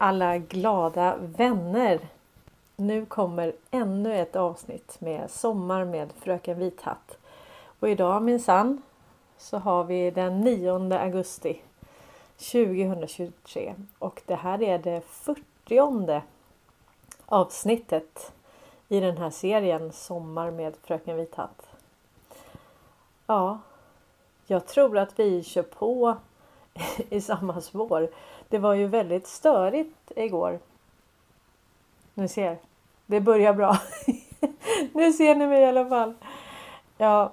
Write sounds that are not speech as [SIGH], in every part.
Hej alla glada vänner! Nu kommer ännu ett avsnitt med Sommar med Fröken Vithatt. Och idag minsann så har vi den 9 augusti 2023 och det här är det 40 avsnittet i den här serien Sommar med Fröken Vithatt. Ja, jag tror att vi kör på [LAUGHS] i samma spår. Det var ju väldigt störigt igår. Nu ser, det börjar bra. [LAUGHS] nu ser ni mig i alla fall. Ja,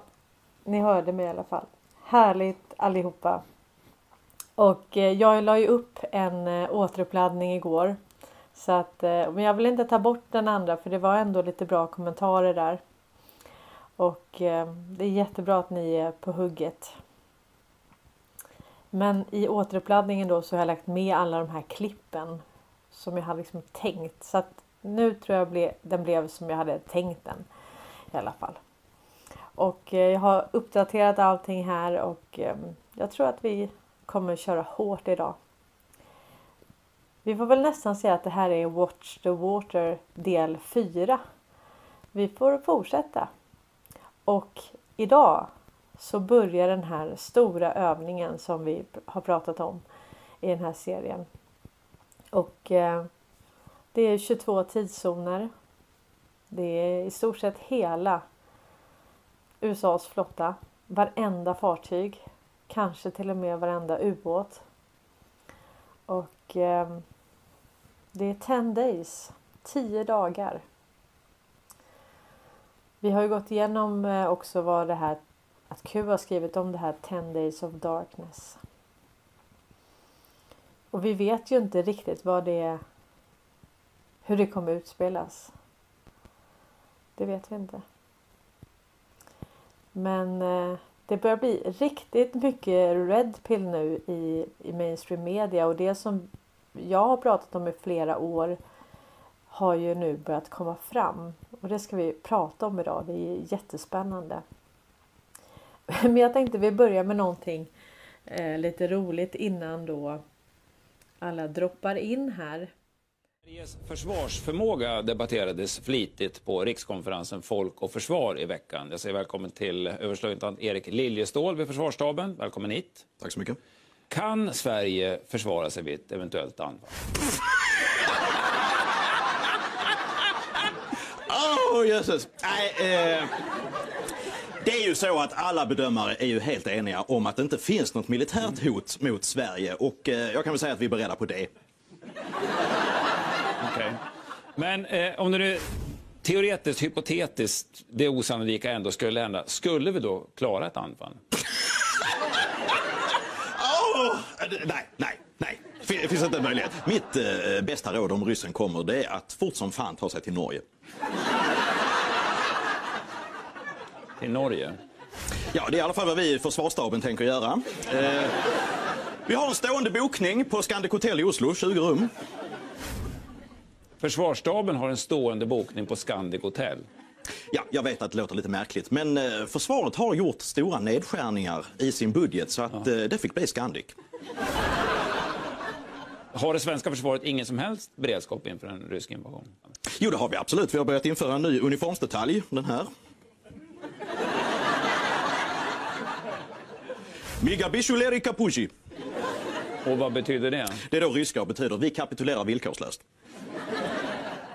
ni hörde mig i alla fall. Härligt allihopa. Och eh, jag la ju upp en eh, återuppladdning igår. Så att, eh, men jag vill inte ta bort den andra för det var ändå lite bra kommentarer där. Och det är jättebra att ni är på hugget. Men i återuppladdningen då så har jag lagt med alla de här klippen som jag hade liksom tänkt. Så att nu tror jag ble, den blev som jag hade tänkt den i alla fall. Och eh, jag har uppdaterat allting här och ehm, jag tror att vi kommer köra hårt idag. Vi får väl nästan säga att det här är Watch the Water del 4. Vi får fortsätta. Och idag så börjar den här stora övningen som vi har pratat om i den här serien. Och eh, det är 22 tidszoner. Det är i stort sett hela USAs flotta. Varenda fartyg. Kanske till och med varenda ubåt. Och eh, det är 10 days. 10 dagar. Vi har ju gått igenom eh, också vad det här att Q har skrivit om det här 10 Days of Darkness. Och vi vet ju inte riktigt vad det är, hur det kommer utspelas. Det vet vi inte. Men eh, det börjar bli riktigt mycket red pill nu i, i mainstream media och det som jag har pratat om i flera år har ju nu börjat komma fram och det ska vi prata om idag. Det är jättespännande. [LAUGHS] Men jag tänkte vi börjar med någonting eh, lite roligt innan då alla droppar in här. Sveriges försvarsförmåga debatterades flitigt på rikskonferensen Folk och Försvar i veckan. Jag säger välkommen till överstelöjtnant Erik Liljestål vid Försvarsstaben. Välkommen hit. Tack så mycket. Kan Sverige försvara sig vid ett eventuellt anfall? Åh, [LAUGHS] oh, jösses. Nej, eh... Det är ju så att alla bedömare är ju helt eniga om att det inte finns något militärt hot mot Sverige och eh, jag kan väl säga att vi är beredda på det. Okay. Men eh, om det nu teoretiskt, hypotetiskt, det osannolika ändå skulle hända, skulle vi då klara ett anfall? oh, nej, nej, nej. Det finns inte en möjlighet. Mitt eh, bästa råd om ryssen kommer det är att fort som fan ta sig till Norge. Till Norge? Ja, det är i alla fall vad vi i försvarsstaben tänker göra. Eh, vi har en stående bokning på Scandic Hotel i Oslo, 20 rum. Försvarsstaben har en stående bokning på Scandic Hotel. Ja, jag vet att det låter lite märkligt, men eh, försvaret har gjort stora nedskärningar i sin budget så att ja. eh, det fick bli Scandic. Har det svenska försvaret ingen som helst beredskap inför en rysk invasion? Jo, det har vi absolut. Vi har börjat införa en ny uniformsdetalj, den här. Migabishuleri kapushi. Och vad betyder det? Det är då ryska och betyder vi kapitulerar villkorslöst.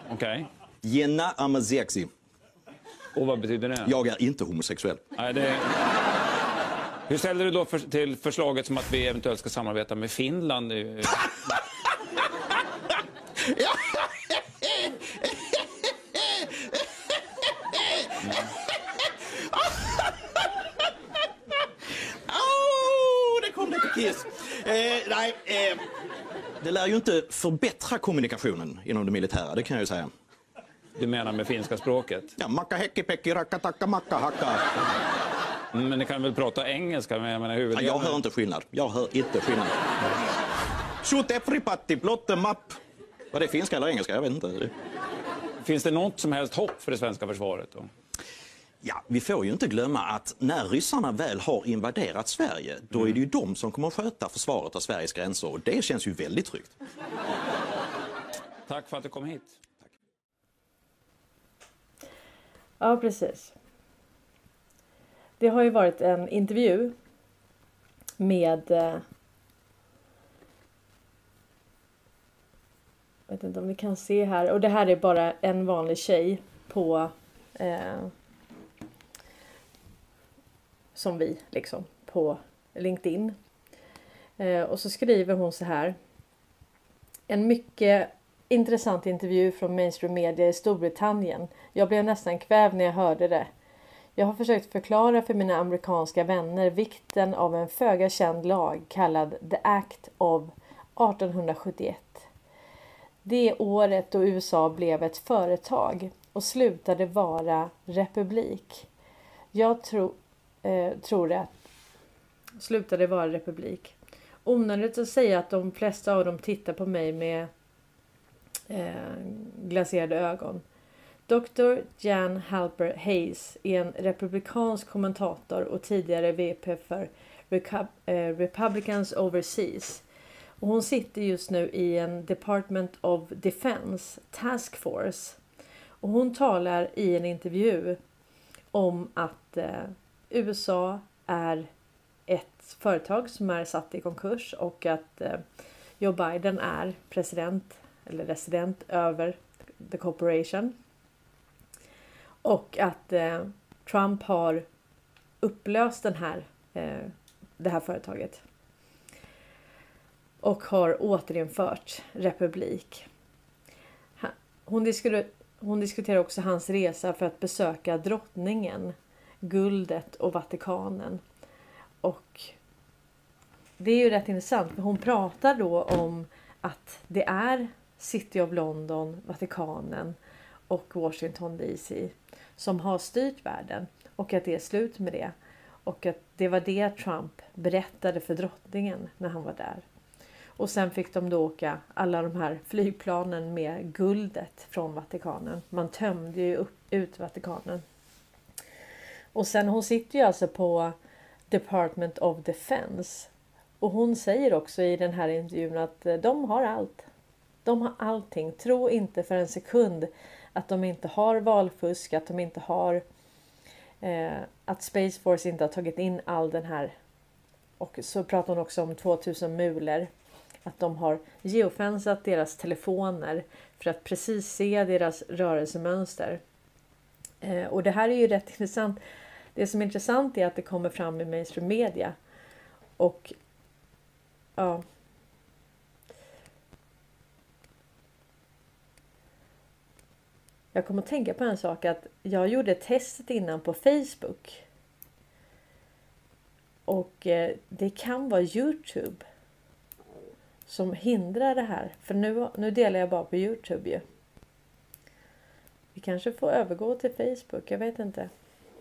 Okej. Okay. Jena amazexi. Och vad betyder det? Jag är inte homosexuell. Nej, det... Hur ställer du då för, till förslaget som att vi eventuellt ska samarbeta med Finland? ja. [LAUGHS] Kiss. Eh, nej, eh, det lär ju inte förbättra kommunikationen inom det militära, det kan jag ju säga. Du menar med finska språket? Ja, macka häcki pekki rackatacka macka hacka. Mm, men ni kan väl prata engelska? Men jag, menar, ja, jag hör inte skillnad. Jag hör inte skillnad. Shoot everybody, blot them up. Var det finska eller engelska? Jag vet inte. Finns det något som helst hopp för det svenska försvaret? Då? Ja, vi får ju inte glömma att när ryssarna väl har invaderat Sverige, då är det ju de som kommer att sköta försvaret av Sveriges gränser och det känns ju väldigt tryggt. Tack för att du kom hit. Ja, precis. Det har ju varit en intervju med eh, Jag vet inte om ni kan se här. Och det här är bara en vanlig tjej på eh, som vi liksom på LinkedIn. Eh, och så skriver hon så här. En mycket intressant intervju från mainstream media i Storbritannien. Jag blev nästan kvävd när jag hörde det. Jag har försökt förklara för mina amerikanska vänner vikten av en föga känd lag kallad The Act of 1871. Det året då USA blev ett företag och slutade vara republik. Jag tro, eh, tror det. Slutade vara republik. Onödigt att säga att de flesta av dem tittar på mig med eh, glaserade ögon. Dr. Jan Halper Hayes är en republikansk kommentator och tidigare VP för eh, Republicans Overseas. Och hon sitter just nu i en Department of Defense Task Force. Och hon talar i en intervju om att eh, USA är ett företag som är satt i konkurs och att eh, Joe Biden är president eller resident över the corporation. Och att eh, Trump har upplöst den här, eh, det här företaget. Och har återinfört republik. Hon, hon diskuterar också hans resa för att besöka drottningen, guldet och Vatikanen. Och det är ju rätt intressant för hon pratar då om att det är City of London, Vatikanen och Washington DC som har styrt världen och att det är slut med det. Och att det var det Trump berättade för drottningen när han var där. Och sen fick de då åka alla de här flygplanen med guldet från Vatikanen. Man tömde ju upp, ut Vatikanen. Och sen hon sitter ju alltså på Department of Defense. Och hon säger också i den här intervjun att eh, de har allt. De har allting. Tro inte för en sekund att de inte har valfusk, att de inte har eh, att Space Force inte har tagit in all den här. Och så pratar hon också om 2000 mulor. Att de har geofensat deras telefoner för att precis se deras rörelsemönster. Eh, och det här är ju rätt intressant. Det som är intressant är att det kommer fram i mainstream media. Och ja, Jag kommer att tänka på en sak att jag gjorde testet innan på Facebook. Och eh, det kan vara Youtube som hindrar det här. För nu, nu delar jag bara på Youtube ju. Vi kanske får övergå till Facebook, jag vet inte.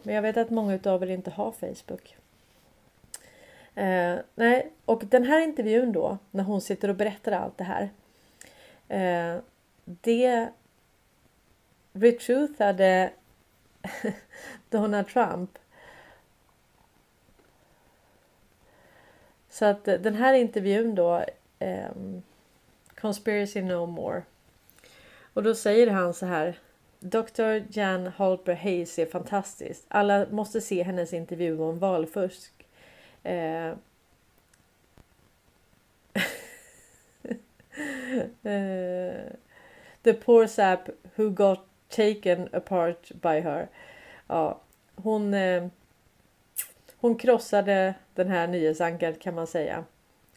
Men jag vet att många utav er inte har Facebook. Eh, nej, och den här intervjun då, när hon sitter och berättar allt det här. Eh, det retruthade [LAUGHS] Donald Trump. Så att den här intervjun då eh, Conspiracy No More. Och då säger han så här. Dr. Jan Halper Hayes är fantastisk. Alla måste se hennes intervju om valfusk. Eh, [LAUGHS] eh, the poor sap who got taken apart by her. Ja, hon, eh, hon krossade den här nyhetsankaret kan man säga.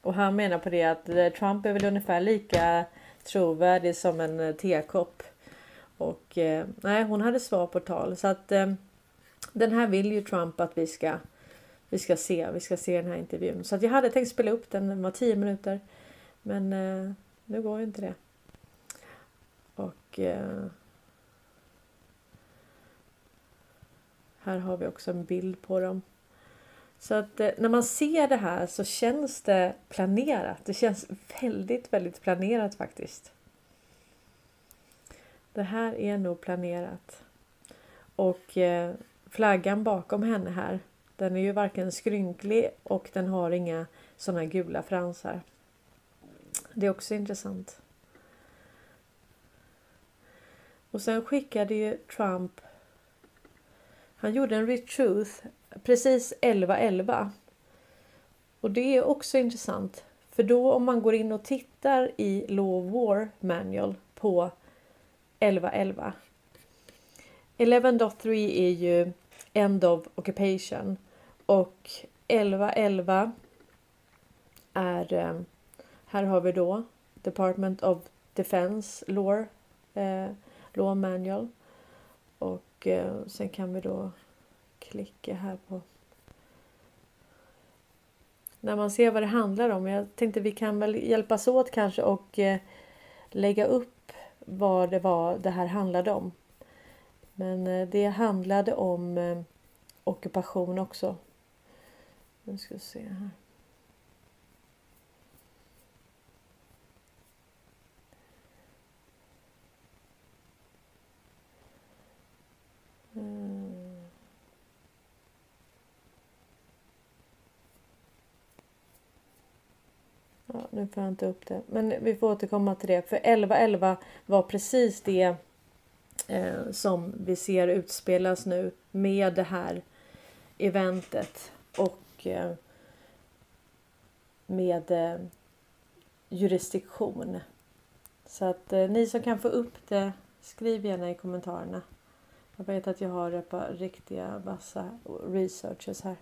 Och han menar på det att eh, Trump är väl ungefär lika trovärdig som en eh, tekopp. Och eh, nej, hon hade svar på tal. Så att eh, den här vill ju Trump att vi ska, vi ska se. Vi ska se den här intervjun. Så att jag hade tänkt spela upp den. Den var 10 minuter. Men eh, nu går inte det. Och eh, här har vi också en bild på dem. Så att eh, när man ser det här så känns det planerat. Det känns väldigt, väldigt planerat faktiskt. Det här är nog planerat. Och eh, flaggan bakom henne här, den är ju varken skrynklig och den har inga sådana gula fransar. Det är också intressant. Och sen skickade ju Trump han gjorde en retruth precis 11.11. Och det är också intressant. För då om man går in och tittar i Law War Manual på 11.11. 11.3 är ju End of Occupation och 11.11 är eh, här har vi då Department of Defense Law, eh, Law Manual och eh, sen kan vi då klicka här på när man ser vad det handlar om. Jag tänkte vi kan väl hjälpas åt kanske och eh, lägga upp vad det var det här handlade om. Men eh, det handlade om eh, ockupation också. Nu ska vi se här. Mm. Ja, nu får jag inte upp det. Men vi får återkomma till det. För 11.11 var precis det eh, som vi ser utspelas nu med det här eventet och eh, med eh, jurisdiktion. Så att eh, ni som kan få upp det, skriv gärna i kommentarerna. Jag vet att jag har ett par riktiga vassa researchers här.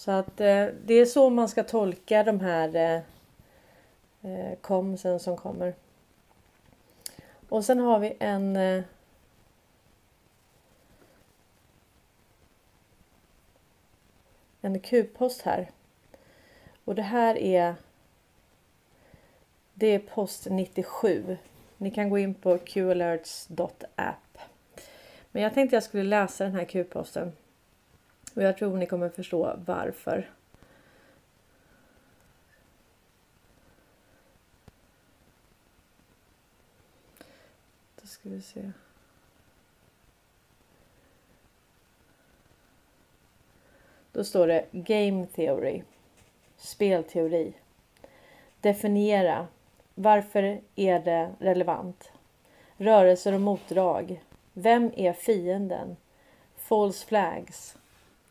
Så att eh, det är så man ska tolka de här eh, eh komsen som kommer. Och sen har vi en eh, en Q-post här. Och det här är det är post 97. Ni kan gå in på qalerts.app. Men jag tänkte jag skulle läsa den här Q-posten. Och jag tror ni kommer förstå varför. Då ska vi se. Då står det Game Theory. Spelteori. Definiera. Varför är det relevant? Rörelser och motdrag. Vem är fienden? False flags.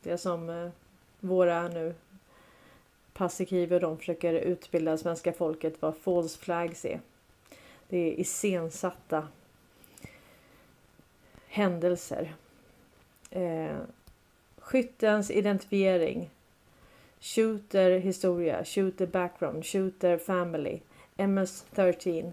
Det som eh, våra nu passikiver de försöker utbilda svenska folket vad false flags är. Det är iscensatta händelser. Eh, skyttens identifiering. Shooter historia, shooter background, shooter family, MS-13.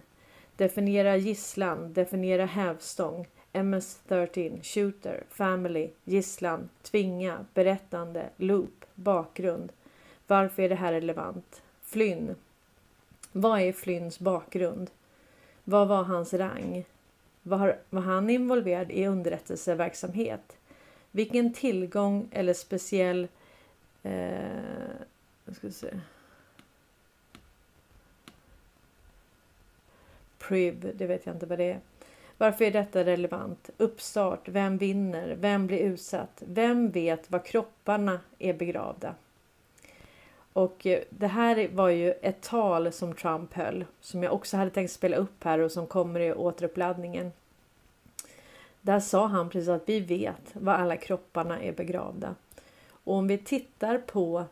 Definiera gisslan, definiera hävstång, MS-13, shooter, family, gisslan, tvinga, berättande, loop, bakgrund. Varför är det här relevant? Flynn. Vad är Flynns bakgrund? Vad var hans rang? Var, var han involverad i underrättelseverksamhet? Vilken tillgång eller speciell... Eh, ska se. Priv, det vet jag inte vad det är. Varför är detta relevant? Uppstart, vem vinner? Vem blir utsatt? Vem vet var kropparna är begravda? Och eh, det här var ju ett tal som Trump höll som jag också hade tänkt spela upp här och som kommer i återuppladdningen. Där sa han precis att vi vet var alla kropparna är begravda. Och om vi tittar på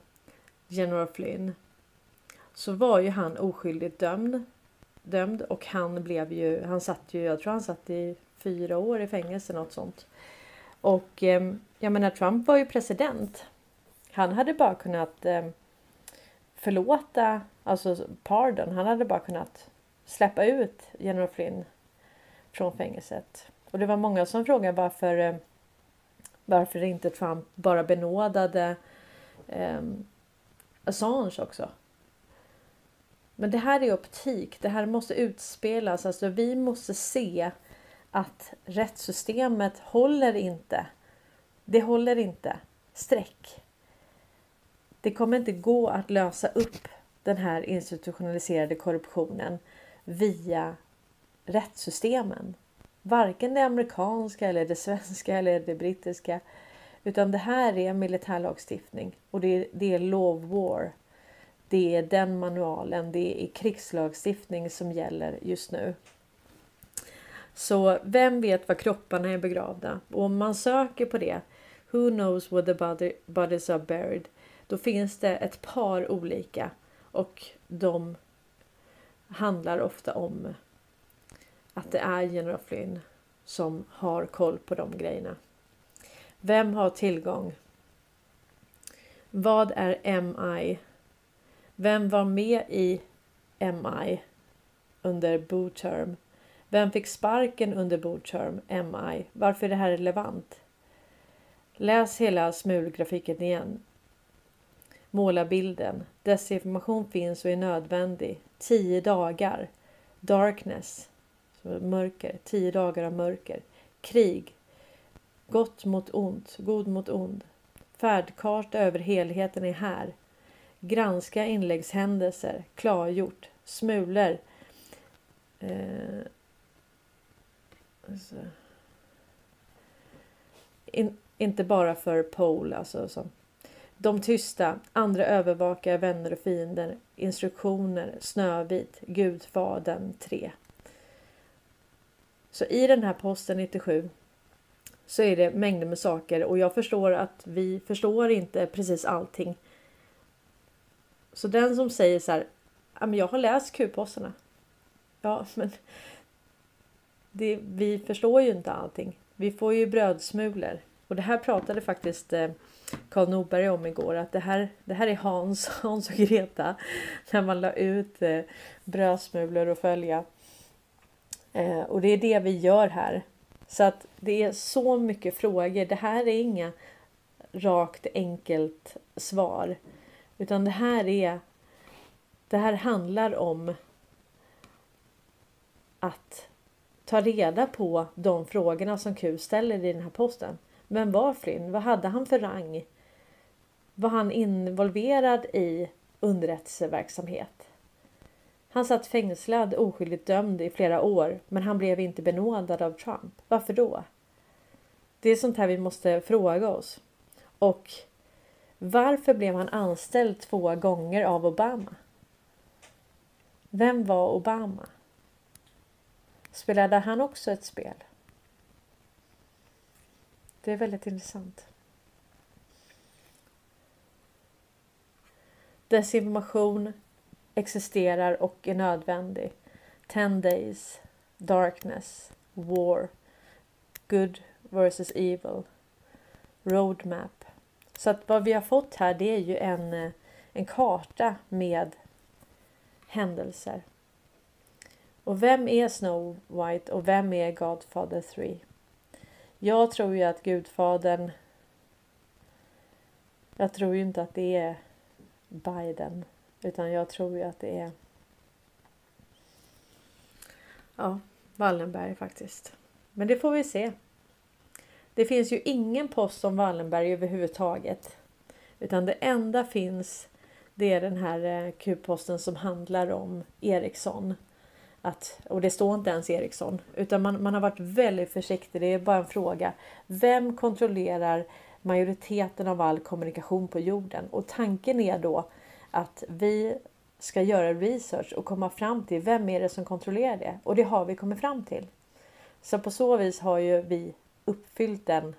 General Flynn så var ju han oskyldigt dömd dömd och han blev ju, han satt ju, jag tror han satt i fyra år i fängelse något sånt. Och eh, jag menar Trump var ju president. Han hade bara kunnat eh, förlåta, alltså pardon, han hade bara kunnat släppa ut general Flynn från fängelset. Och det var många som frågade varför eh, varför inte Trump bara benådade eh, Assange också. Men det här är optik. Det här måste utspelas. Alltså vi måste se att rättssystemet håller inte. Det håller inte. Streck. Det kommer inte gå att lösa upp den här institutionaliserade korruptionen via rättssystemen. Varken det amerikanska eller det svenska eller det brittiska. Utan det här är militärlagstiftning och det är, det är law war. Det är den manualen, det är krigslagstiftning som gäller just nu. Så vem vet var kropparna är begravda? Och om man söker på det, Who knows where the body, bodies are buried? Då finns det ett par olika och de handlar ofta om att det är general Flynn som har koll på de grejerna. Vem har tillgång? Vad är MI? Vem var med i MI under boot? Vem fick sparken under boot MI? Varför är det här relevant? Läs hela smulgrafiken igen. Måla bilden. Desinformation finns och är nödvändig. Tio dagar. Darkness. Mörker. Tio dagar av mörker. Krig. Gott mot ont. God mot ond. Färdkarta över helheten är här. Granska inläggshändelser. Klargjort. Smulor. Eh, alltså. In, inte bara för Pole, alltså. Så. De tysta, andra övervakare, vänner och fiender, instruktioner, Snövit, Gudfadern 3. Så i den här posten 97 så är det mängder med saker och jag förstår att vi förstår inte precis allting. Så den som säger så här, jag har läst Q-posterna. Ja, [LAUGHS] men det, vi förstår ju inte allting. Vi får ju brödsmulor och det här pratade faktiskt eh, Karl Norberg om igår att det här, det här är Hans, [LAUGHS] Hans och Greta när man la ut eh, brödsmulor och följa. Eh, och det är det vi gör här. Så att det är så mycket frågor. Det här är inga rakt enkelt svar. Utan det här är Det här handlar om att ta reda på de frågorna som Q ställer i den här posten. Vem var Flynn? Vad hade han för rang? Var han involverad i underrättelseverksamhet? Han satt fängslad oskyldigt dömd i flera år men han blev inte benådad av Trump. Varför då? Det är sånt här vi måste fråga oss. Och varför blev han anställd två gånger av Obama? Vem var Obama? Spelade han också ett spel? Det är väldigt intressant. Desinformation existerar och är nödvändig. Ten days, darkness, war, good versus evil, roadmap. Så att vad vi har fått här det är ju en, eh, en karta med händelser. Och vem är Snow White och vem är Godfather 3? Jag tror ju att Gudfadern. Jag tror ju inte att det är Biden utan jag tror ju att det är. Ja, Wallenberg faktiskt. Men det får vi se. Det finns ju ingen post om Wallenberg överhuvudtaget. Utan det enda finns det är den här eh, Q-posten som handlar om Ericsson. Att, och det står inte ens Ericsson utan man, man har varit väldigt försiktig. Det är bara en fråga. Vem kontrollerar majoriteten av all kommunikation på jorden? Och tanken är då att vi ska göra research och komma fram till vem är det som kontrollerar det? Och det har vi kommit fram till. Så på så vis har ju vi uppfyllt den,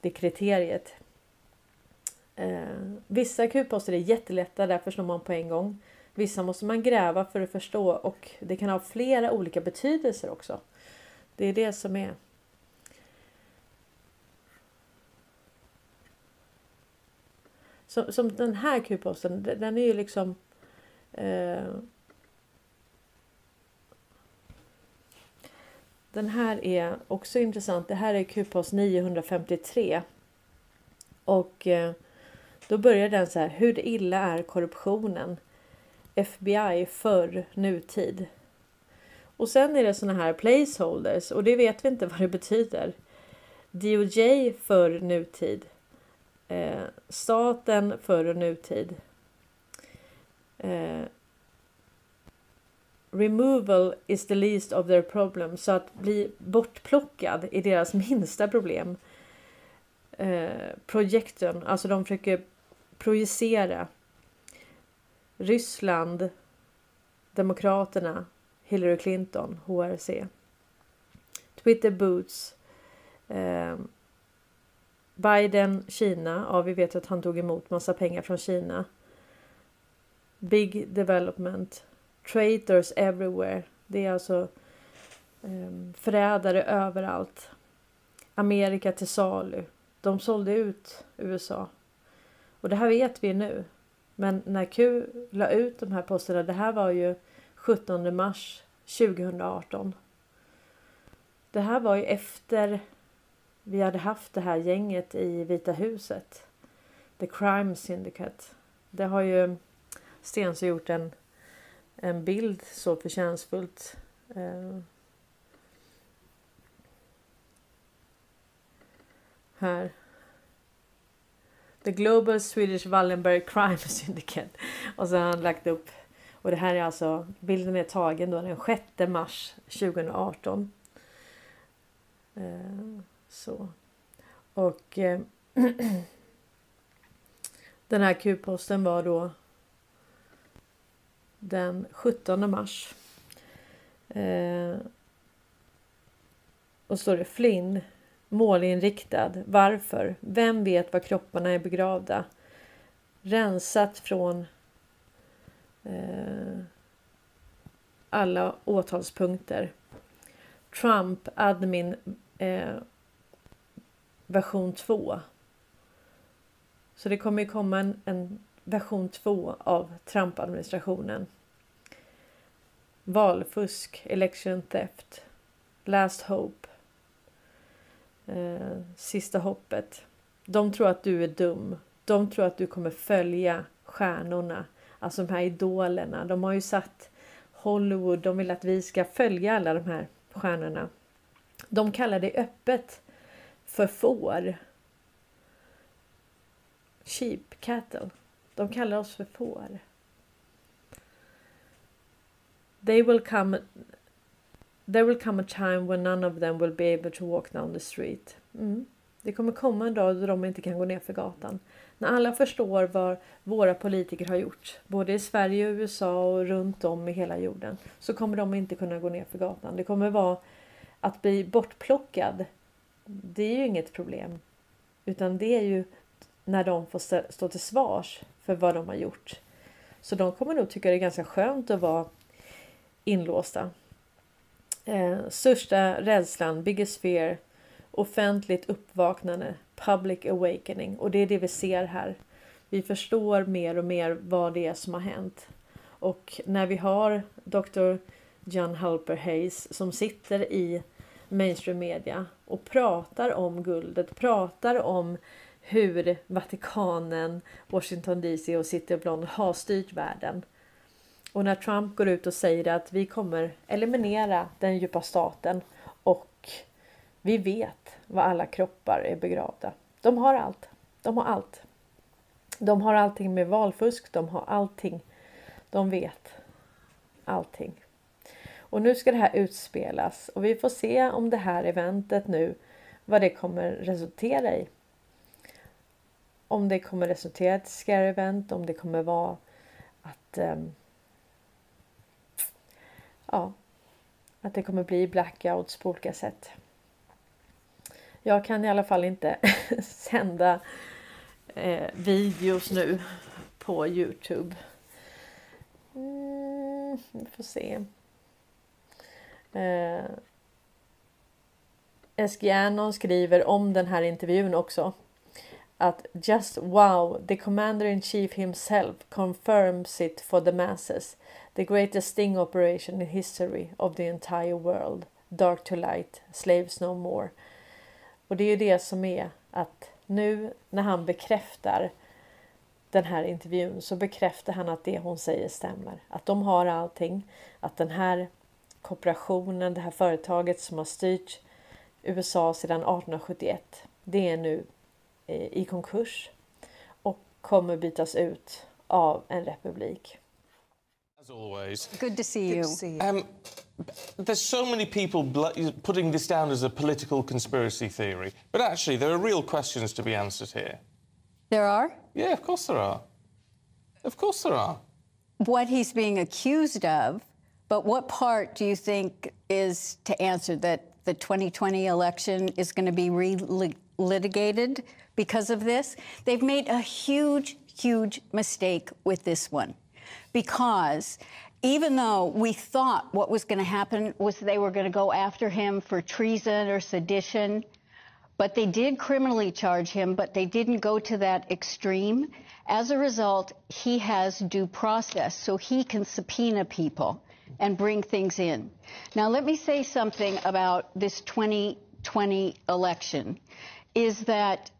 det kriteriet. Eh, vissa Q-poster är jättelätta, där förstår man på en gång. Vissa måste man gräva för att förstå och det kan ha flera olika betydelser också. Det är det som är. Som, som den här Q-posten, den är ju liksom eh, Den här är också intressant. Det här är Q-post 953. Och eh, då börjar den så här. Hur illa är korruptionen? FBI för nutid. Och sen är det såna här placeholders och det vet vi inte [LAUGHS] vad det betyder. DOJ för nutid. Eh, staten för nutid. Eh, removal is the least of their problems. Så att bli bortplockad är deras [LAUGHS] minsta problem. Eh, projektorn, alltså de försöker projicera Ryssland, Demokraterna, Hillary Clinton, HRC. Twitter boots. Eh, Biden, Kina. Ja, vi vet att han tog emot massa pengar från Kina. Big development. Traitors everywhere. Det är alltså eh, förrädare överallt. Amerika till salu. De sålde ut USA. Och det här vet vi nu. Men när Q la ut de här posterna, det här var ju 17 mars 2018. Det här var ju efter vi hade haft det här gänget i Vita huset. The Crime Syndicate. Det har ju Stensö gjort en, en bild så förtjänstfullt. Eh, här. The Global Swedish Wallenberg Crime [LAUGHS] Syndicate. Och så har han lagt upp. Och det här är alltså, bilden är tagen då den 6 mars 2018. Eh, så. Och eh, [CLEARS THROAT] den här Q-posten var då den 17 mars. Eh, och står det Flynn målinriktad. Varför? Vem vet var kropparna är begravda? Rensat från eh, alla åtalspunkter. Trump admin eh, version 2. Så det kommer ju komma en, en version 2 av Trump-administrationen. Valfusk, election theft, last hope, eh, sista hoppet. De tror att du är dum. De tror att du kommer följa stjärnorna, alltså de här idolerna. De har ju satt Hollywood, de vill att vi ska följa alla de här stjärnorna. De kallar det öppet för får. Sheep, cattle. De kallar oss för får. They will come There will come a time when none of them will be able to walk down the street. Mm. Det kommer komma en dag då de inte kan gå ner för gatan. När alla förstår vad våra politiker har gjort, både i Sverige och USA och runt om i hela jorden, så kommer de inte kunna gå ner för gatan. Det kommer vara att bli bortplockad. Det är ju inget problem, utan det är ju när de får stå till svars för vad de har gjort. Så de kommer nog tycka det är ganska skönt att vara inlåsta. Eh, största rädslan, biggest fear, offentligt uppvaknande, public awakening. Och det är det vi ser här. Vi förstår mer och mer vad det är som har hänt. Och när vi har Dr. John Halper Hayes som sitter i mainstream media och pratar om guldet, pratar om hur Vatikanen, Washington DC och City of London har styrt världen. Och när Trump går ut och säger att vi kommer eliminera den djupa staten och vi vet var alla kroppar är begravda. De har allt. De har allt. De har allting med valfusk. De har allting. De vet allting. Och nu ska det här utspelas och vi får se om det här eventet nu vad det kommer resultera i. Om det kommer resultera i ett scare event, om det kommer vara att um, ja, att det kommer bli blackouts på olika sätt. Jag kan i alla fall inte [LAUGHS] sända eh, videos nu på Youtube. Mm, vi får se. Eh, Eskianon skriver om den här intervjun också. Att just wow, the commander in chief himself confirms it for the masses. The greatest sting operation in history of the entire world. Dark to light, slaves no more. Och det är ju det som är att nu när han bekräftar den här intervjun så bekräftar han att det hon säger stämmer. Att de har allting. Att den här kooperationen, det här företaget som har styrt USA sedan 1871. Det är nu i konkurs och kommer bytas ut av en republik. As always. Good to see you. To see you. Um, there's so many people putting this down as a political conspiracy theory, but actually there are real questions to be answered here. There are? Yeah, of course there are. Of course there are. What he's being accused of, but what part do you think is to answer that the 2020 election is going to be re-litigated because of this. They've made a huge, huge mistake with this one because even though we thought what was going to happen was they were going to go after him for treason or sedition, but they did criminally charge him, but they didn't go to that extreme. As a result, he has due process, so he can subpoena people and bring things in. Now, let me say something about this 2020 election is that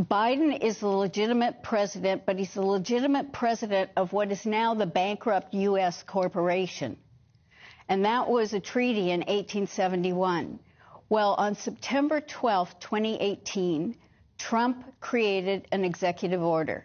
Biden is the legitimate president, but he's the legitimate president of what is now the bankrupt U.S. corporation. And that was a treaty in 1871. Well, on September 12, 2018, Trump created an executive order.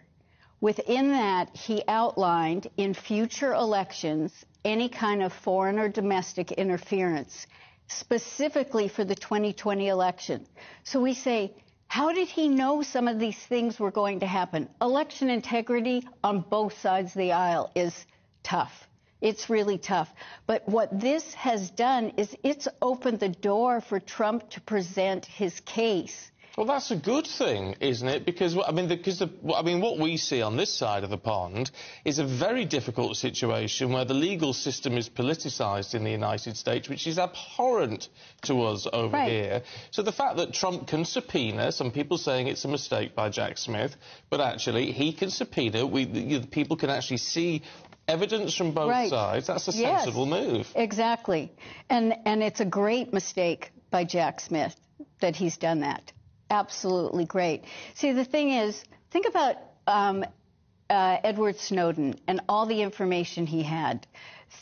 Within that, he outlined in future elections any kind of foreign or domestic interference, specifically for the 2020 election. So we say, how did he know some of these things were going to happen? Election integrity on both sides of the aisle is tough. It's really tough. But what this has done is it's opened the door for Trump to present his case. Well, that's a good thing, isn't it? Because I mean, because the, I mean, what we see on this side of the pond is a very difficult situation where the legal system is politicised in the United States, which is abhorrent to us over Right. here. So the fact that Trump can subpoena, some people saying it's a mistake by Jack Smith, but actually he can subpoena. We, the, the people can actually see evidence from both Right. sides. That's a Yes. sensible move. Exactly. And and it's a great mistake by Jack Smith that he's done that. Absolutely great. See, the thing is, think about um, uh, Edward Snowden and all the information he had.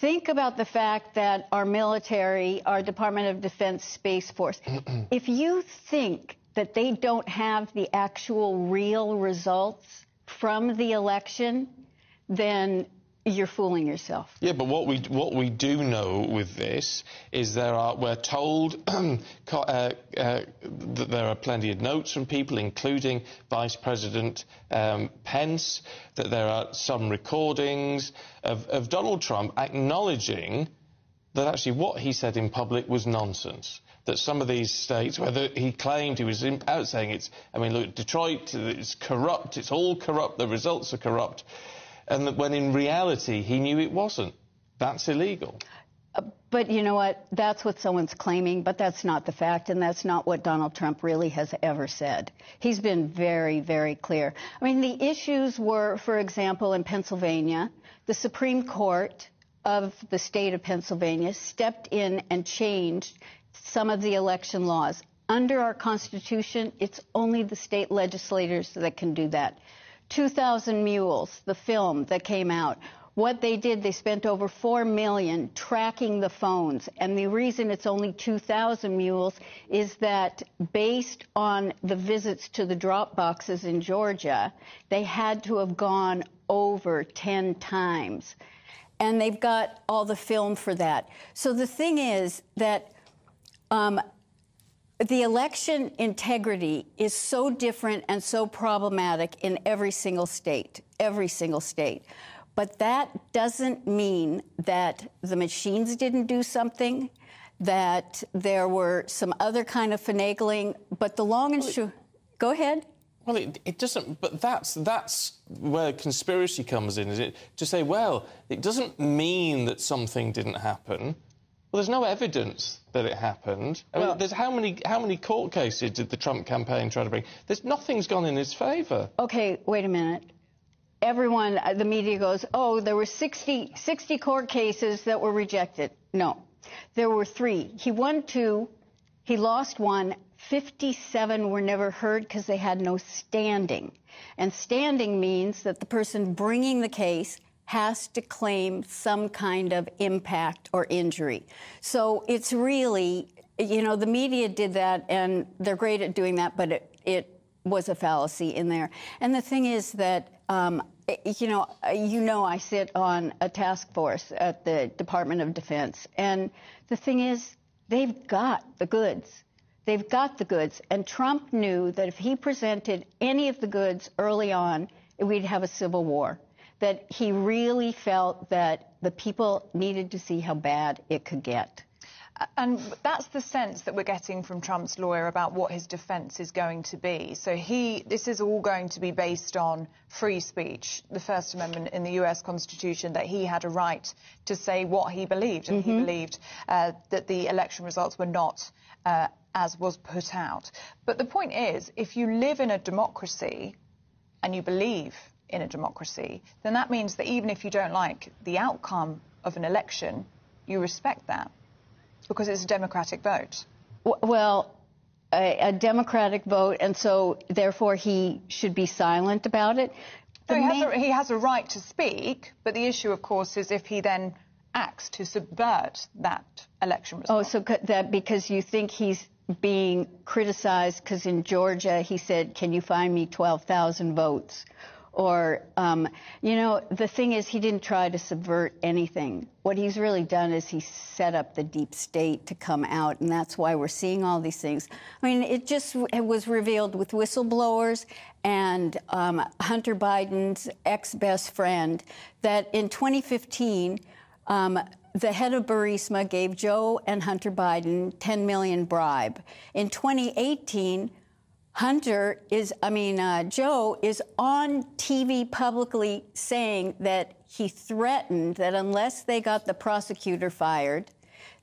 Think about the fact that our military, our Department of Defense Space Force, [CLEARS THROAT] if you think that they don't have the actual real results from the election, then you're fooling yourself. Yeah, but what we what we do know with this is there are we're told [CLEARS THROAT] uh, uh, that there are plenty of notes from people, including Vice President um, Pence, that there are some recordings of, of Donald Trump acknowledging that actually what he said in public was nonsense. That some of these states, whether he claimed he was out saying it's, I mean, look, Detroit, it's corrupt, it's all corrupt, the results are corrupt, and that when in reality he knew it wasn't. That's illegal. Uh, but you know what? That's what someone's claiming, but that's not the fact, and that's not what Donald Trump really has ever said. He's been very, very clear. I mean, the issues were, for example, in Pennsylvania, the Supreme Court of the state of Pennsylvania stepped in and changed some of the election laws. Under our Constitution, it's only the state legislators that can do that. 2,000 Mules, the film that came out, what they did, they spent over four million tracking the phones, and the reason it's only 2,000 mules is that based on the visits to the drop boxes in Georgia, they had to have gone over 10 times, and they've got all the film for that. So the thing is that. Um, the election integrity is so different and so problematic in every single state, every single state. But that doesn't mean that the machines didn't do something, that there were some other kind of finagling. But the long and short, go ahead. Well, it, it doesn't. But that's that's where conspiracy comes in, is it? To say, well, it doesn't mean that something didn't happen. Well, there's no evidence that it happened. I mean, there's how many how many court cases did the Trump campaign try to bring? There's nothing's gone in his favour. Okay, wait a minute. Everyone, uh, the media goes, oh, there were 60, 60 court cases that were rejected. No, there were three. He won two, he lost one. 57 were never heard because they had no standing. And standing means that the person bringing the case has to claim some kind of impact or injury. So it's really, you know, the media did that and they're great at doing that, but it, it was a fallacy in there. And the thing is that, um, you know, you know, I sit on a task force at the Department of Defense, and the thing is, they've got the goods. They've got the goods, and Trump knew that if he presented any of the goods early on, we'd have a civil war. That he really felt that the people needed to see how bad it could get. And that's the sense that we're getting from Trump's lawyer about what his defence is going to be. So he, this is all going to be based on free speech, the First Amendment in the U.S. Constitution, that he had a right to say what he believed, and he believed uh, that the election results were not uh, as was put out. But the point is, if you live in a democracy and you believe in a democracy, then that means that even if you don't like the outcome of an election, you respect that because it's a democratic vote. Well, a, a Democratic vote, and so therefore he should be silent about it. No, he, has a, he has a right to speak, but the issue, of course, is if he then acts to subvert that election result. Oh, so that because you think he's being criticized because in Georgia he said, "Can you find me 12,000 votes?" Or, um, you know, the thing is, he didn't try to subvert anything. What he's really done is he set up the deep state to come out, and that's why we're seeing all these things. I mean, it just it was revealed with whistleblowers and um, Hunter Biden's ex best friend that in 2015, um, the head of Burisma gave Joe and Hunter Biden 10 million bribe. In 2018, Hunter is, I mean, uh, Joe is on TV publicly saying that he threatened that unless they got the prosecutor fired,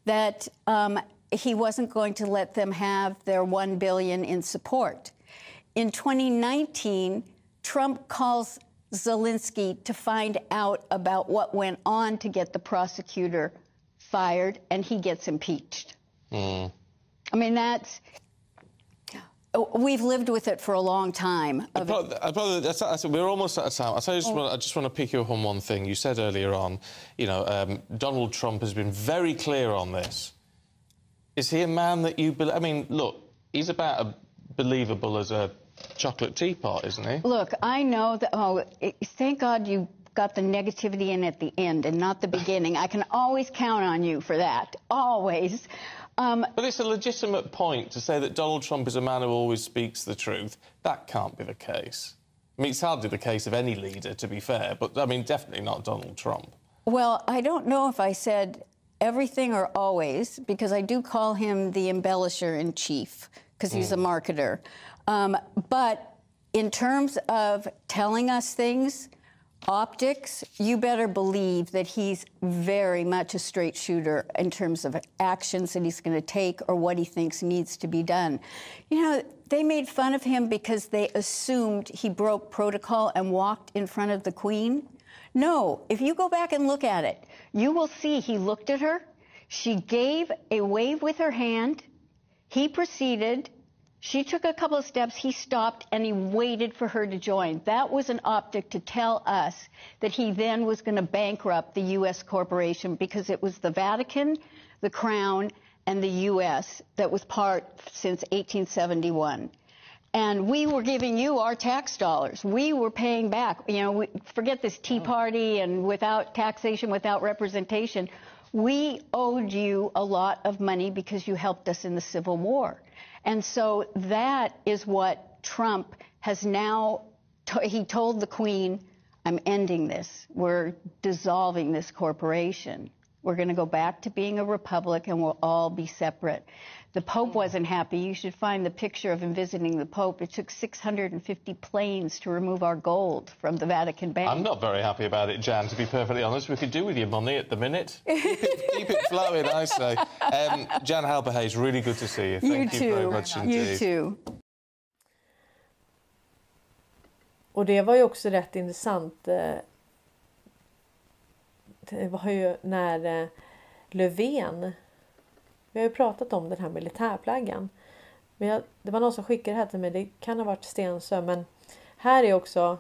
that um, he wasn't going to let them have their one billion in support. In 2019, Trump calls Zelensky to find out about what went on to get the prosecutor fired, and he gets impeached. I mean, that's. We've lived with it for a long time. I probably, I that's, that's, we're almost out of time. I, just want, I just want to pick you up on one thing. You said earlier on, you know, um, Donald Trump has been very clear on this. Is he a man that you believe? I mean, look, he's about as believable as a chocolate teapot, isn't he? Look, I know that. Oh, thank God you got the negativity in at the end and not the beginning. I can always count on you for that. Always. Um, But it's a legitimate point to say that Donald Trump is a man who always speaks the truth. That can't be the case. I mean, it's hardly the case of any leader, to be fair, but I mean, definitely not Donald Trump. Well, I don't know if I said everything or always, because I do call him the embellisher in chief, because he's a marketer. Um, but in terms of telling us things, optics, you better believe that he's very much a straight shooter in terms of actions that he's going to take or what he thinks needs to be done. You know, they made fun of him because they assumed he broke protocol and walked in front of the Queen. No, if you go back and look at it, you will see he looked at her. She gave a wave with her hand. He proceeded. She took a couple of steps. He stopped and he waited for her to join. That was an optic to tell us that he then was going to bankrupt the U.S. corporation because it was the Vatican, the Crown, and the U.S. that was part since 1871 and we were giving you our tax dollars. We were paying back. You know, we, forget this Tea oh. Party and without taxation, without representation. We owed you a lot of money because you helped us in the Civil War. And so that is what Trump has now, he told the Queen, I'm ending this. We're dissolving this corporation. We're going to go back to being a republic and we'll all be separate. The Pope wasn't happy. You should find the picture of him visiting the Pope. It took 650 planes to remove our gold from the Vatican Bank. I'm not very happy about it, Jan, to be perfectly honest. We could do with your money at the minute. [LAUGHS] keep, it, keep it flowing, I say. Um, Jan Halberhayes, really good to see you. Thank you, too. very much indeed. You too. Och det var ju också rätt intressant. eh, Det var ju när eh, Löfven. Vi har ju pratat om den här militärplaggan, Men jag, det var någon som skickade det här till mig. Det kan ha varit Stensö. Men här är också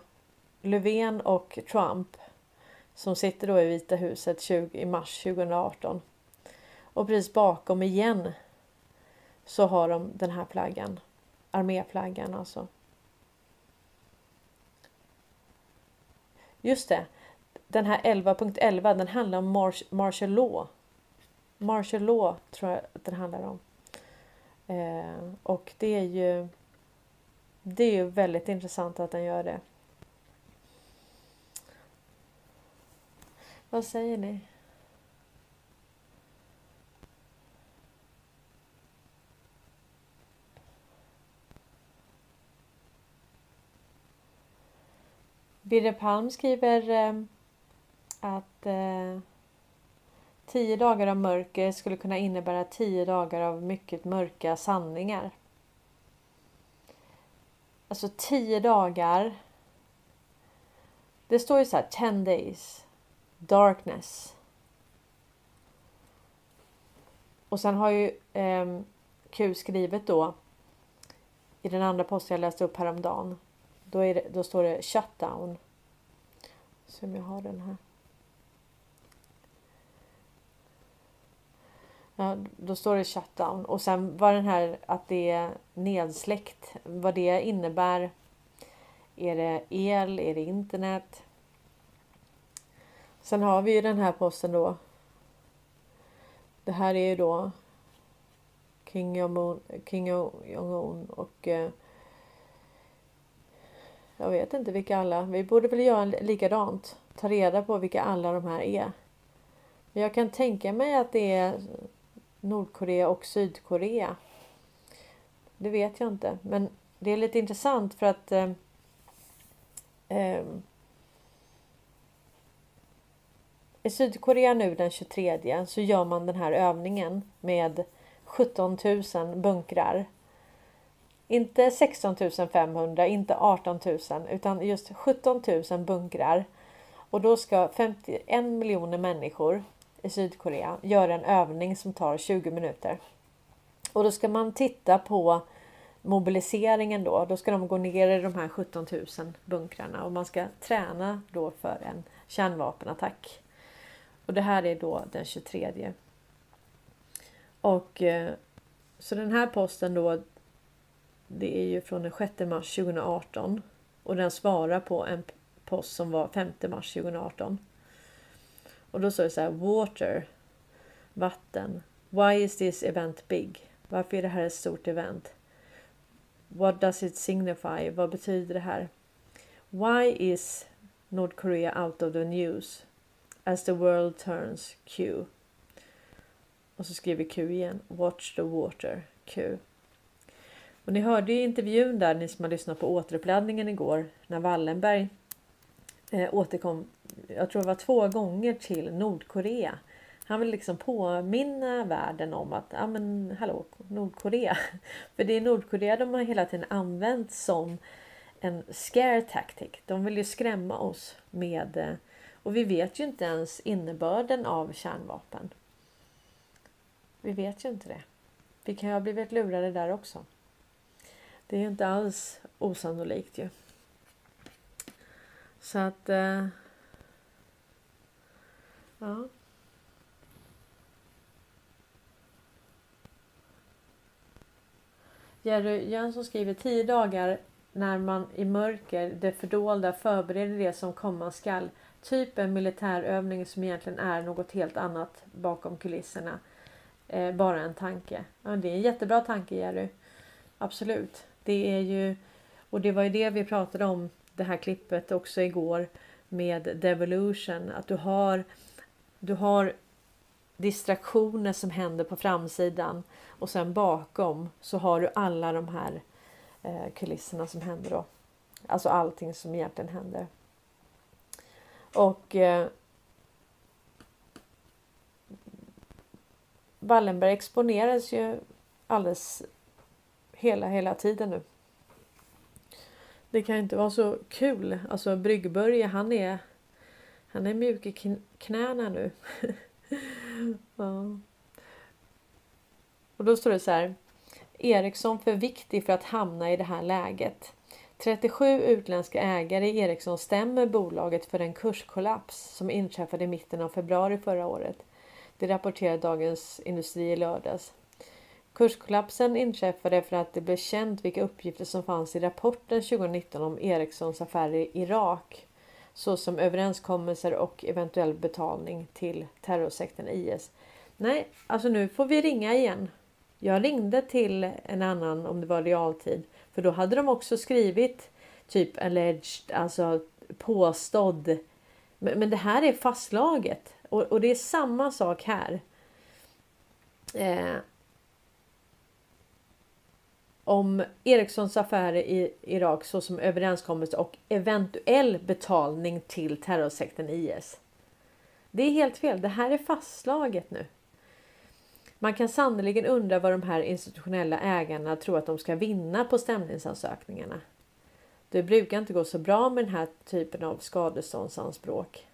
Löfven och Trump. Som sitter då i Vita huset 20, i mars 2018. Och precis bakom igen. Så har de den här plaggen, Arméflaggan alltså. Just det. Den här 11.11 den handlar om martial law. Martial law tror jag att den handlar om. Eh, och det är ju det är ju väldigt intressant att den gör det. Vad säger ni? Birre Palm skriver eh, att eh, tio dagar av mörker skulle kunna innebära tio dagar av mycket mörka sanningar. Alltså tio dagar. Det står ju så här 10 days. Darkness. Och sen har ju eh, Q skrivet då i den andra posten jag läste upp häromdagen. Då, är det, då står det shutdown. Se om jag har den här. Ja, då står det shutdown och sen vad den här att det är nedsläckt. Vad det innebär. Är det el? Är det internet? Sen har vi ju den här posten då. Det här är ju då King Jong-Un och eh, jag vet inte vilka alla. Vi borde väl göra likadant. Ta reda på vilka alla de här är. Men jag kan tänka mig att det är Nordkorea och Sydkorea. Det vet jag inte, men det är lite intressant för att eh, eh, i Sydkorea nu den 23 så gör man den här övningen med 17 000 bunkrar. Inte 16 500, inte 18 000 utan just 17 000 bunkrar. Och då ska 51 miljoner människor i Sydkorea gör en övning som tar 20 minuter. Och då ska man titta på mobiliseringen då. Då ska de gå ner i de här 17 000 bunkrarna och man ska träna då för en kärnvapenattack. Och det här är då den 23. Och eh, så den här posten då. Det är ju från den 6 mars 2018 och den svarar på en post som var 5 mars 2018. Och då står det så här water. Vatten. Why is this event big? Varför är det här ett stort event? What does it signify? Vad betyder det här? Why is North Korea out of the news? As the world turns Q. Och så skriver Q igen. Watch the water Q. Och ni hörde ju intervjun där, ni som har lyssnat på återuppladdningen igår, när Wallenberg eh, återkom, jag tror det var två gånger till Nordkorea. Han vill liksom påminna världen om att, ja men hallå, Nordkorea. [LAUGHS] För det är Nordkorea de har hela tiden använt som en scare tactic. De vill ju skrämma oss med, eh, och vi vet ju inte ens innebörden av kärnvapen. Vi vet ju inte det. Vi kan ju ha blivit lurade där också. Det är ju inte alls osannolikt ju. Så att... Eh, Ja. Jerry Jönsson skriver 10 dagar när man i mörker, det fördolda, förbereder det som komma skall. Typ en militärövning som egentligen är något helt annat bakom kulisserna. Eh, bara en tanke. Ja, det är en jättebra tanke Jerry. Absolut. Det är ju och det var ju det vi pratade om det här klippet också igår med Devolution. Att du har, du har distraktioner som händer på framsidan och sen bakom så har du alla de här eh, kulisserna som händer då. Alltså allting som egentligen händer. Och eh, Wallenberg exponeras ju alldeles hela, hela tiden nu. Det kan inte vara så kul. Alltså Bryggbörje han är han är mjuk i knäna nu. [LAUGHS] ja. Och då står det så här. Ericsson för viktig för att hamna i det här läget. 37 utländska ägare i Ericsson stämmer bolaget för en kurskollaps som inträffade i mitten av februari förra året. Det rapporterar Dagens Industri i lördags. Kurskollapsen inträffade för att det blev känt vilka uppgifter som fanns i rapporten 2019 om Ericssons affärer i Irak såsom överenskommelser och eventuell betalning till terrorsekten IS. Nej, alltså nu får vi ringa igen. Jag ringde till en annan om det var realtid för då hade de också skrivit typ alleged, alltså påstådd. Men, det här är fastslaget och, och det är samma sak här. Eh, om Ericssons affärer i Irak såsom överenskommelse och eventuell betalning till terrorsekten IS. Det är helt fel. Det här är fastslaget nu. Man kan sannerligen undra vad de här institutionella ägarna tror att de ska vinna på stämningsansökningarna. Det brukar inte gå så bra med den här typen av skadeståndsanspråk.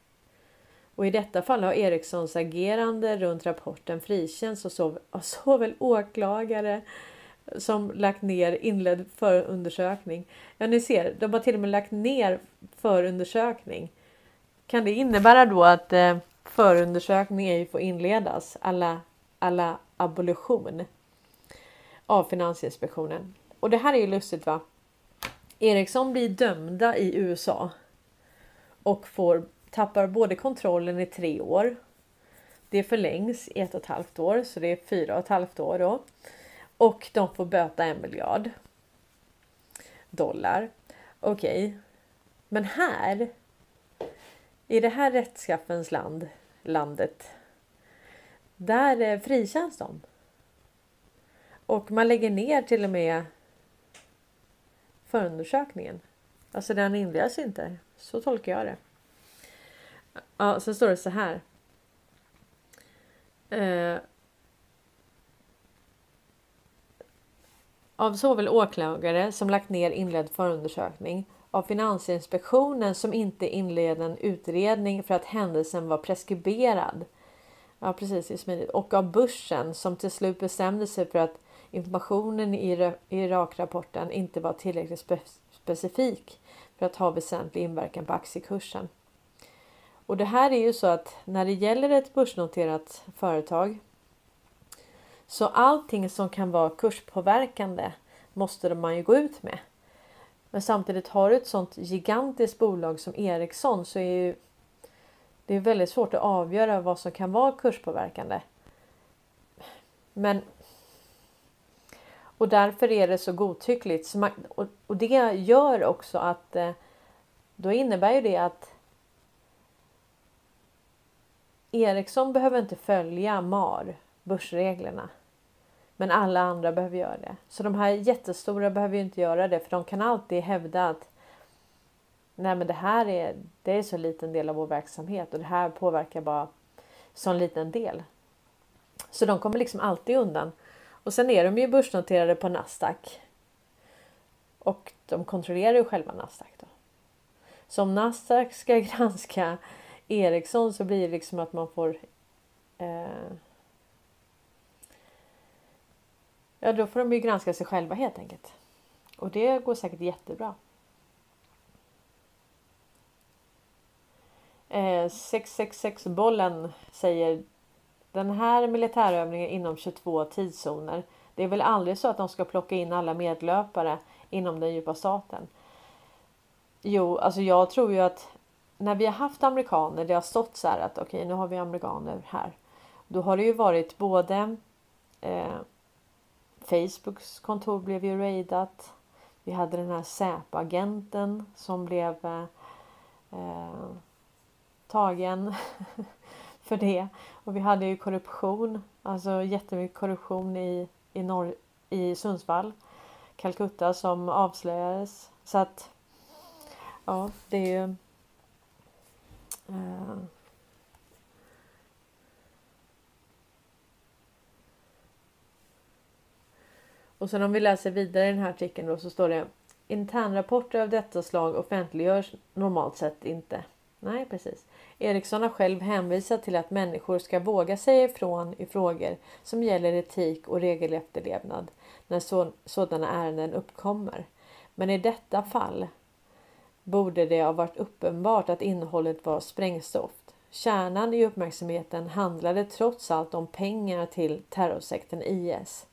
Och i detta fall har Ericssons agerande runt rapporten frikänts av såväl åklagare som lagt ner inledd förundersökning. Ja, ni ser, de har till och med lagt ner förundersökning. Kan det innebära då att eh, förundersökning ej får inledas alla alla abolition av Finansinspektionen? Och det här är ju lustigt va? Ericsson blir dömda i USA och får tappar både kontrollen i tre år. Det förlängs i ett och ett halvt år, så det är fyra och ett halvt år då. Och de får böta en miljard dollar. Okej, okay. men här i det här rättskaffens land, landet, där eh, frikänns de. Och man lägger ner till och med förundersökningen. Alltså den inleds inte. Så tolkar jag det. Ja, sen står det så här. Eh, av såväl åklagare som lagt ner inledd förundersökning av Finansinspektionen som inte inledde en utredning för att händelsen var preskriberad. Ja, precis, det är smidigt. Och av börsen som till slut bestämde sig för att informationen i Irak-rapporten inte var tillräckligt spe specifik för att ha väsentlig inverkan på aktiekursen. Och det här är ju så att när det gäller ett börsnoterat företag så allting som kan vara kurspåverkande måste man ju gå ut med. Men samtidigt har du ett sånt gigantiskt bolag som Ericsson så är ju det är väldigt svårt att avgöra vad som kan vara kurspåverkande. Men och därför är det så godtyckligt. Så man, och, och, det gör också att eh, då innebär ju det att Ericsson behöver inte följa MAR, börsreglerna. Men alla andra behöver göra det. Så de här jättestora behöver ju inte göra det för de kan alltid hävda att Nej men det här är, det är så liten del av vår verksamhet och det här påverkar bara sån liten del. Så de kommer liksom alltid undan. Och sen är de ju börsnoterade på Nasdaq. Och de kontrollerar ju själva Nasdaq då. Så om Nasdaq ska [LAUGHS] granska Ericsson så blir det liksom att man får eh, Ja, då får de ju granska sig själva helt enkelt. Och det går säkert jättebra. Eh, 666 bollen säger den här militärövningen inom 22 tidszoner. Det är väl aldrig så att de ska plocka in alla medlöpare inom den djupa staten. Jo, alltså jag tror ju att när vi har haft amerikaner, det har stått så här att okej, okay, nu har vi amerikaner här. Då har det ju varit både eh, Facebooks kontor blev ju raidat. Vi hade den här Säpo-agenten som blev eh, tagen [LAUGHS] för det. Och vi hade ju korruption, alltså jättemycket korruption i, i, norr, i Sundsvall, Calcutta som avslöjades. Så att ja, det är ju eh, Och sen om vi läser vidare i den här artikeln då så står det Internrapporter av detta slag offentliggörs normalt sett inte. Nej, precis. Eriksson har själv hänvisat till att människor ska våga säga ifrån i frågor som gäller etik och regelefterlevnad när så, sådana ärenden uppkommer. Men i detta fall borde det ha varit uppenbart att innehållet var sprängstoft. Kärnan i uppmärksamheten handlade trots allt om pengar till terrorsekten IS.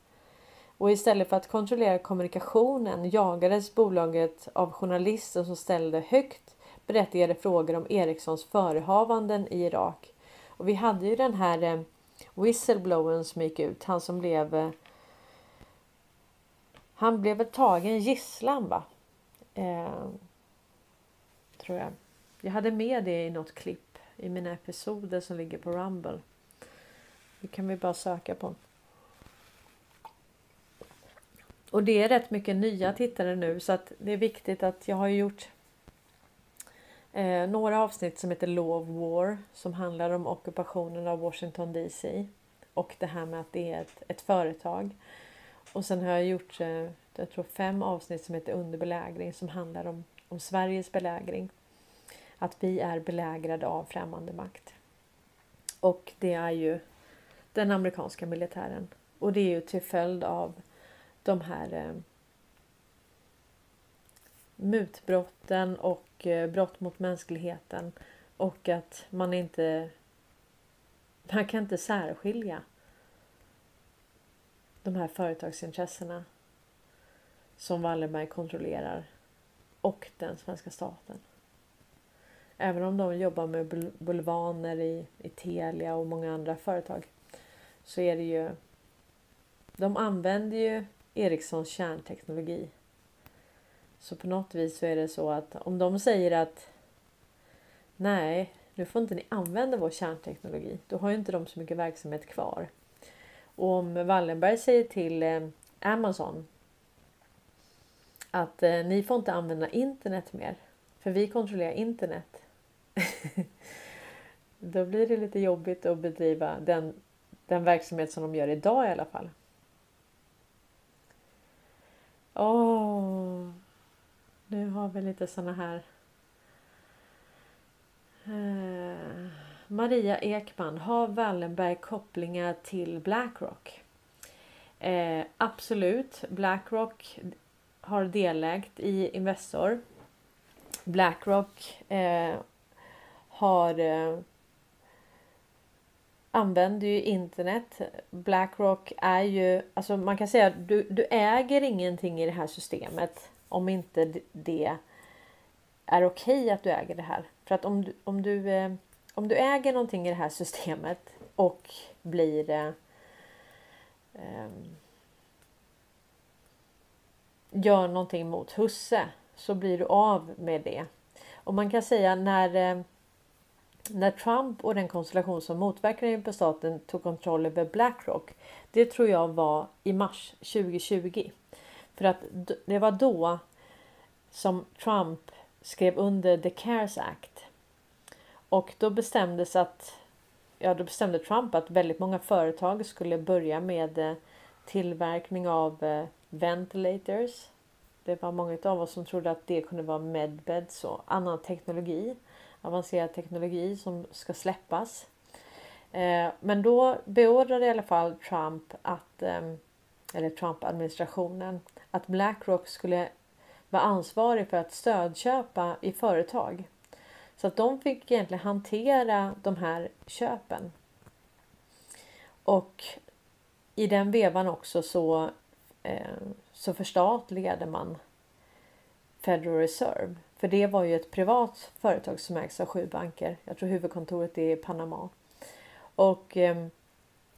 Och istället för att kontrollera kommunikationen jagades bolaget av journalister som ställde högt berättigade frågor om Ericssons förehavanden i Irak. Och vi hade ju den här eh, whistleblowern som gick ut, han som blev eh, han blev väl tagen gisslan va? Eh, tror jag. Jag hade med det i något klipp i mina episoder som ligger på Rumble. Det kan vi bara söka på. Och det är rätt mycket nya tittare nu så att det är viktigt att jag har gjort eh, några avsnitt som heter Law of War som handlar om ockupationen av Washington DC och det här med att det är ett, ett företag. Och sen har jag gjort eh, jag tror fem avsnitt som heter Under belägring som handlar om, om Sveriges belägring. Att vi är belägrade av främmande makt. Och det är ju den amerikanska militären. Och det är ju till följd av de här eh, mutbrotten och eh, brott mot mänskligheten och att man inte man kan inte särskilja de här företagsintressena som Wallenberg kontrollerar och den svenska staten. Även om de jobbar med bulvaner i, i Telia och många andra företag så är det ju de använder ju Ericssons kärnteknologi. Så på något vis så är det så att om de säger att nej, nu får inte ni använda vår kärnteknologi. Då har ju inte de så mycket verksamhet kvar. Och om Wallenberg säger till eh, Amazon att eh, ni får inte använda internet mer för vi kontrollerar internet. [LAUGHS] Då blir det lite jobbigt att bedriva den, den verksamhet som de gör idag i alla fall. Åh, nu har vi lite såna här. Eh, Maria Ekman, har Wallenberg kopplingar till Blackrock? Eh, absolut. Blackrock har delägt i Investor. Blackrock eh, har eh, använder ju internet. Blackrock är ju, alltså man kan säga att du, du äger ingenting i det här systemet om inte det är okej okay att du äger det här. För att om du, om du, eh, om du äger någonting i det här systemet och blir eh, ehm, gör någonting mot husse så blir du av med det. Och man kan säga när eh, när Trump och den konstellation som motverkar den djupa staten tog kontroll över Blackrock. Det tror jag var i mars 2020. För att det var då som Trump skrev under the CARES Act. Och då bestämdes att ja, då bestämde Trump att väldigt många företag skulle börja med eh, tillverkning av eh, ventilators. Det var många av oss som trodde att det kunde vara medbeds och annan teknologi avancerad teknologi som ska släppas. Eh, men då beordrade i alla fall Trump att, ehm, eller Trump-administrationen, att Blackrock skulle vara ansvarig för att stödköpa i företag. Så att de fick egentligen hantera de här köpen. Och i den vevan också så, eh, så förstatligade man Federal Reserve. För det var ju ett privat företag som ägs av sju banker. Jag tror huvudkontoret är i Panama. Och eh,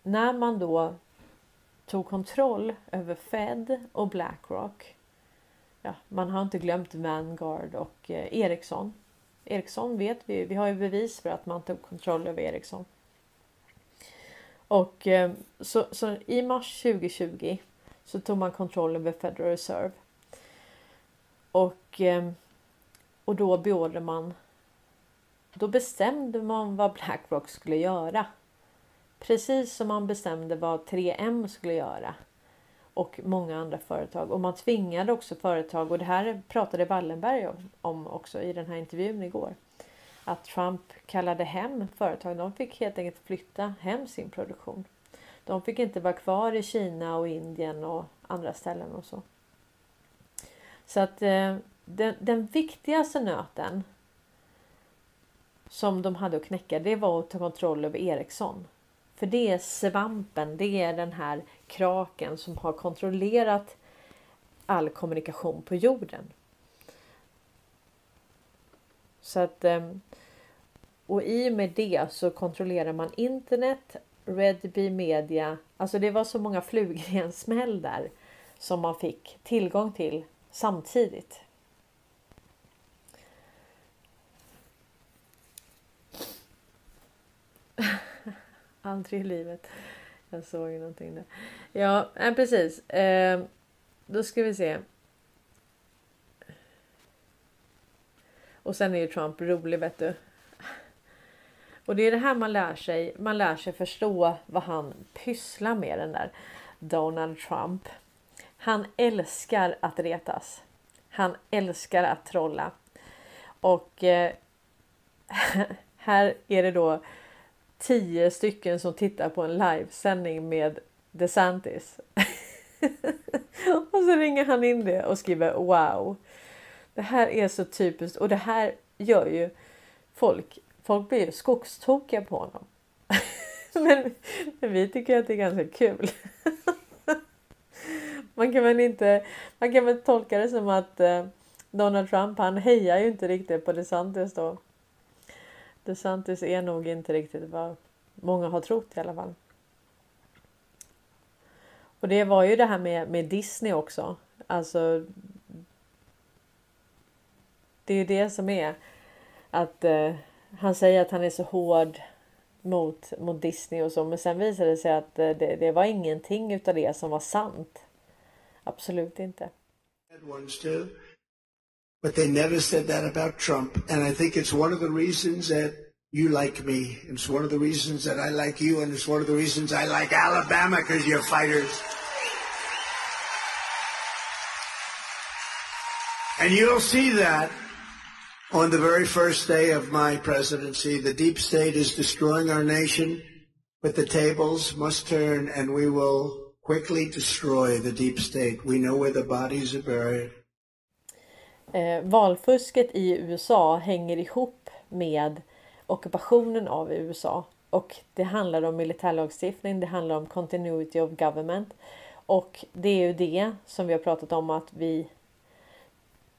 när man då tog kontroll över Fed och Blackrock. Ja, man har inte glömt Vanguard och eh, Ericsson. Ericsson vet vi, vi har ju bevis för att man tog kontroll över Ericsson. Och eh, så, så i mars 2020 så tog man kontroll över Federal Reserve. Och ehm, och då beordrade man. Då bestämde man vad Blackrock skulle göra. Precis som man bestämde vad 3M skulle göra. Och många andra företag. Och man tvingade också företag, och det här pratade Wallenberg om också i den här intervjun igår. Att Trump kallade hem företag. De fick helt enkelt flytta hem sin produktion. De fick inte vara kvar i Kina och Indien och andra ställen och så. Så att eh, den, den viktigaste nöten som de hade att knäcka det var att ta kontroll över Ericsson. För det är svampen, det är den här kraken som har kontrollerat all kommunikation på jorden. Så att eh, och i och med det så kontrollerar man internet, Redby Media. Alltså det var så många flugor i en [LAUGHS] smäll där som man fick tillgång till samtidigt. [LAUGHS] Aldrig i livet. Jag såg ju någonting där. Ja, eh, precis. Eh, då ska vi se. Och sen är ju Trump rolig vet du. Och det är det här man lär sig. Man lär sig förstå vad han pysslar med den där Donald Trump. Han älskar att retas. Han älskar att trolla. Och eh, [LAUGHS] här är det då tio stycken som tittar på en livesändning med DeSantis. [LAUGHS] och så ringer han in det och skriver wow. Det här är så typiskt och det här gör ju folk. Folk blir ju skogstokiga på honom. [LAUGHS] men, men vi tycker att det är ganska kul man kan väl inte. Man kan väl tolka det som att eh, Donald Trump han hejar ju inte riktigt på DeSantis då. DeSantis är nog inte riktigt vad många har trott i alla fall. Och det var ju det här med, med Disney också. Alltså. Det är ju det som är att eh, han säger att han är så hård mot, mot Disney och så. Men sen visade det sig att eh, det, det var ingenting utav det som var sant. Absolut inte. But they never said that about Trump. And I think it's one of the reasons that you like me. It's one of the reasons that I like you. And it's one of the reasons I like Alabama because you're fighters. And you'll see that on the very first day of my presidency. The deep state is destroying our nation, but the tables must turn and we will quickly destroy the deep state. We know where the bodies are buried. Eh, valfusket i USA hänger ihop med ockupationen av USA och det handlar om militärlagstiftning. Det handlar om continuity of government och det är ju det som vi har pratat om att vi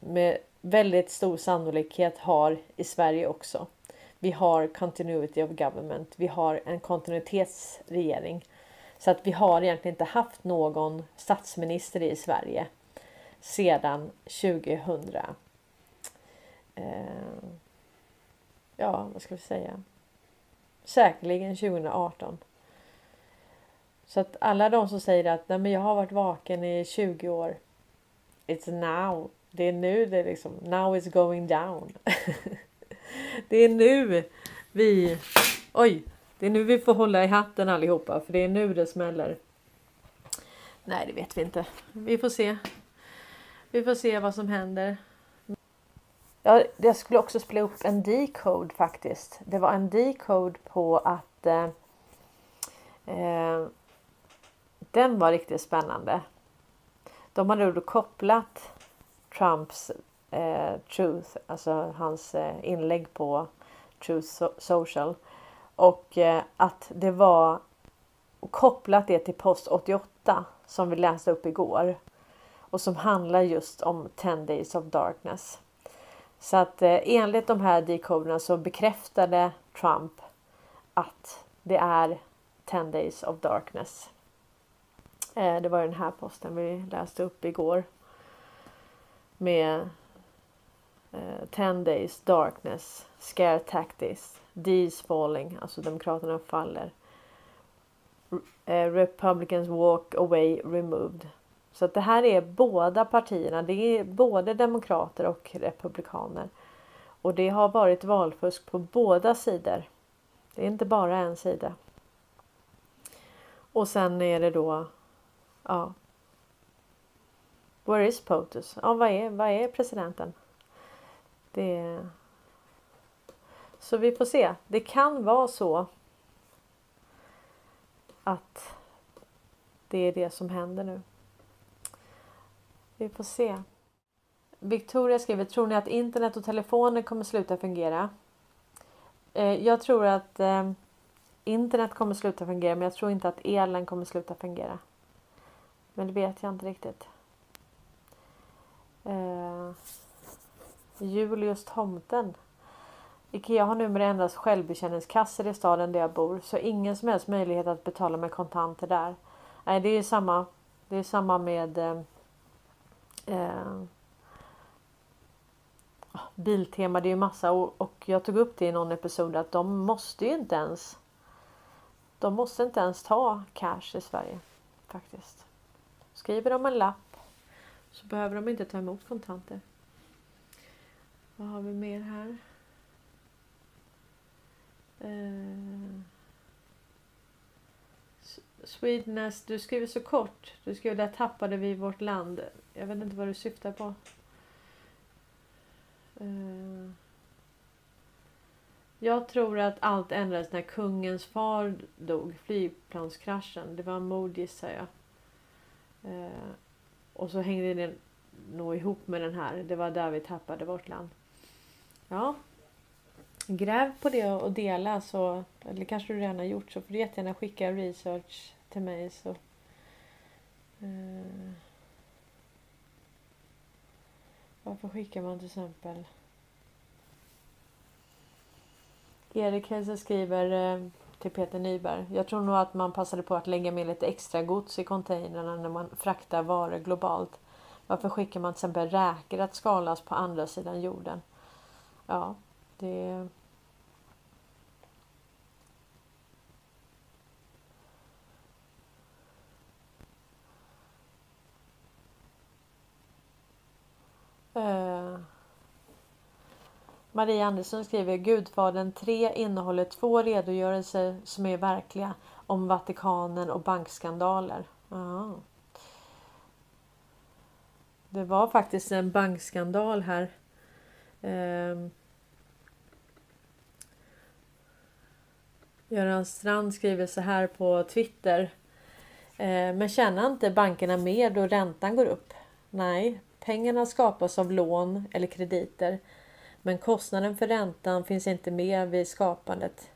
med väldigt stor sannolikhet har i Sverige också. Vi har continuity of government. Vi har en kontinuitetsregering. Så att vi har egentligen inte haft någon statsminister i Sverige sedan 2000. Eh, ja, vad ska vi säga? Säkerligen 2018. Så att alla de som säger att Nej, men jag har varit vaken i 20 år. It's now. Det är nu det är liksom. Now is going down. [LAUGHS] det är nu vi. Oj, det är nu vi får hålla i hatten allihopa för det är nu det smäller. Nej, det vet vi inte. Vi får se. Vi får se vad som händer. Ja, jag skulle också spela upp en decode faktiskt. Det var en decode på att eh, eh, den var riktigt spännande. De hade då kopplat Trumps eh, Truth, alltså hans eh, inlägg på Truth so Social och eh, att det var kopplat det till post 88 som vi läste upp igår och som handlar just om 10 days of darkness. Så att eh, enligt de här decoderna så bekräftade Trump att det är 10 days of darkness. Eh, det var den här posten vi läste upp igår. Med Eh, 10 days darkness, scare tactics, these falling, alltså demokraterna faller. Eh, republicans walk away removed. Så att det här är båda partierna. Det är både demokrater och republikaner. Och det har varit valfusk på båda sidor. Det är inte bara en sida. Och sen är det då. Ja. Where is POTUS? Ja, vad är, vad är presidenten? Det. Så vi får se. Det kan vara så. Att. Det är det som händer nu. Vi får se. Victoria skriver, tror ni att internet och telefoner kommer sluta fungera? Eh, jag tror att eh, internet kommer sluta fungera men jag tror inte att elen kommer sluta fungera. Men det vet jag inte riktigt. Julius Tomten. Ikea har numera endast självbetjäningskassor i staden där jag bor så ingen som helst möjlighet att betala med kontanter där. Nej, det är samma. Det är samma med eh, eh, ah, Biltema, det är ju massa och, och jag tog upp det i någon episod att de måste ju inte ens De måste inte ens ta cash i Sverige faktiskt. Skriver de en lapp så behöver de inte ta emot kontanter. Vad har vi mer här? Uh, Swedeness, du skriver så kort. Du skriver där tappade vi vårt land. Jag vet inte vad du syftar på. Uh, jag tror att allt ändrades när kungens far dog. Flygplanskraschen. Det var mord gissar jag. Uh, och så hängde det nog ihop med den här. Det var där vi tappade vårt land. Ja. Gräv på det och dela så. Eller kanske du redan har gjort så får du jättegärna skicka research till mig. Så. Eh, varför skickar man till exempel Erik Hälsa skriver eh, till Peter Nyberg. Jag tror nog att man passade på att lägga med lite extra gods i containrarna när man fraktar varor globalt. Varför skickar man till exempel räkor att skalas på andra sidan jorden? Ja, det... Eh, Maria Andersson skriver Gudfadern 3 innehåller två redogörelser som är verkliga om Vatikanen och bankskandaler. Aha. Det var faktiskt en bankskandal här. Eh, Göran Strand skriver så här på Twitter. Eh, men tjänar inte bankerna mer då räntan går upp? Nej, pengarna skapas av lån eller krediter men kostnaden för räntan finns inte med vid skapandet.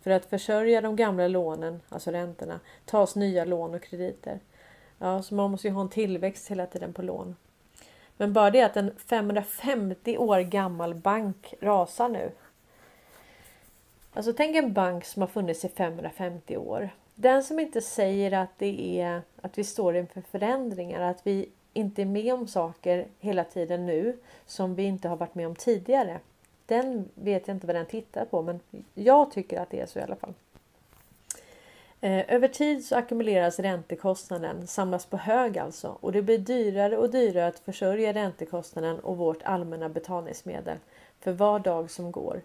För att försörja de gamla lånen, alltså räntorna, tas nya lån och krediter. Ja, så man måste ju ha en tillväxt hela tiden på lån. Men bara det att en 550 år gammal bank rasar nu. Alltså tänk en bank som har funnits i 550 år. Den som inte säger att det är att vi står inför förändringar, att vi inte är med om saker hela tiden nu som vi inte har varit med om tidigare. Den vet jag inte vad den tittar på men jag tycker att det är så i alla fall. Eh, över tid så ackumuleras räntekostnaden, samlas på hög alltså och det blir dyrare och dyrare att försörja räntekostnaden och vårt allmänna betalningsmedel för var dag som går.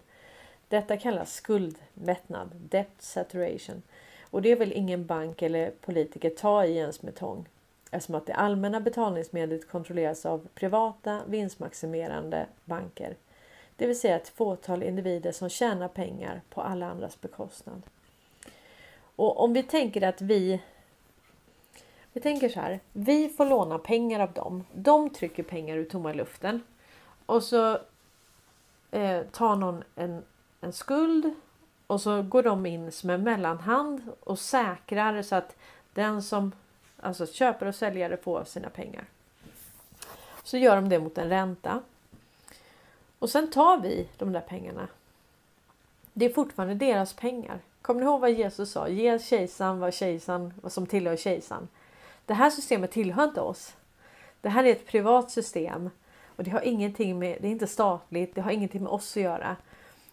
Detta kallas skuldmättnad, debt saturation. Och det vill ingen bank eller politiker ta i ens med tång eftersom att det allmänna betalningsmedlet kontrolleras av privata vinstmaximerande banker. Det vill säga ett fåtal individer som tjänar pengar på alla andras bekostnad. Och om vi tänker att vi vi tänker så här. Vi får låna pengar av dem. De trycker pengar ur tomma luften. Och så eh, tar någon en, en skuld och så går de in som en mellanhand och säkrar så att den som Alltså köpare och säljare får sina pengar. Så gör de det mot en ränta. Och sen tar vi de där pengarna. Det är fortfarande deras pengar. Kommer ni ihåg vad Jesus sa? Ge kejsaren vad kejsaren vad som tillhör kejsaren. Det här systemet tillhör inte oss. Det här är ett privat system och det har ingenting med, det är inte statligt, det har ingenting med oss att göra.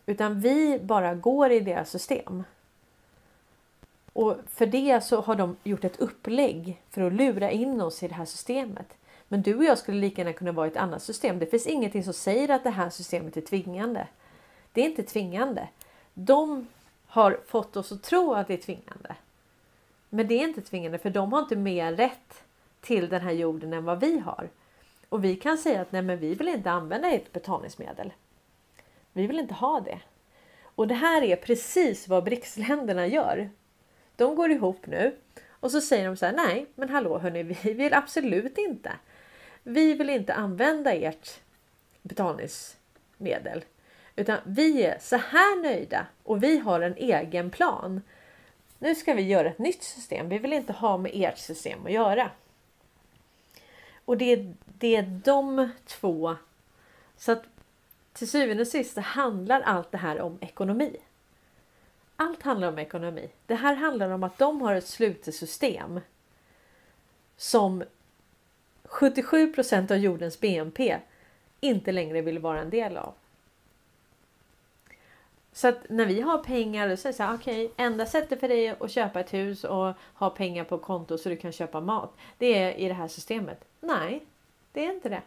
Utan vi bara går i deras system. Och för det så har de gjort ett upplägg för att lura in oss i det här systemet. Men du och jag skulle lika gärna kunna vara i ett annat system. Det finns ingenting som säger att det här systemet är tvingande. Det är inte tvingande. De har fått oss att tro att det är tvingande. Men det är inte tvingande för de har inte mer rätt till den här jorden än vad vi har. Och vi kan säga att nej, men vi vill inte använda ett betalningsmedel. Vi vill inte ha det. Och det här är precis vad BRICS-länderna gör. De går ihop nu och så säger de så här. Nej, men hallå hörni, vi vill absolut inte. Vi vill inte använda ert betalningsmedel, utan vi är så här nöjda och vi har en egen plan. Nu ska vi göra ett nytt system. Vi vill inte ha med ert system att göra. Och det är, det är de två. Så att till syvende och sist handlar allt det här om ekonomi. Allt handlar om ekonomi. Det här handlar om att de har ett slutet system som 77% av jordens BNP inte längre vill vara en del av. Så att när vi har pengar och säger så här, okej, okay, enda sättet för dig att köpa ett hus och ha pengar på konto så du kan köpa mat. Det är i det här systemet. Nej, det är inte det.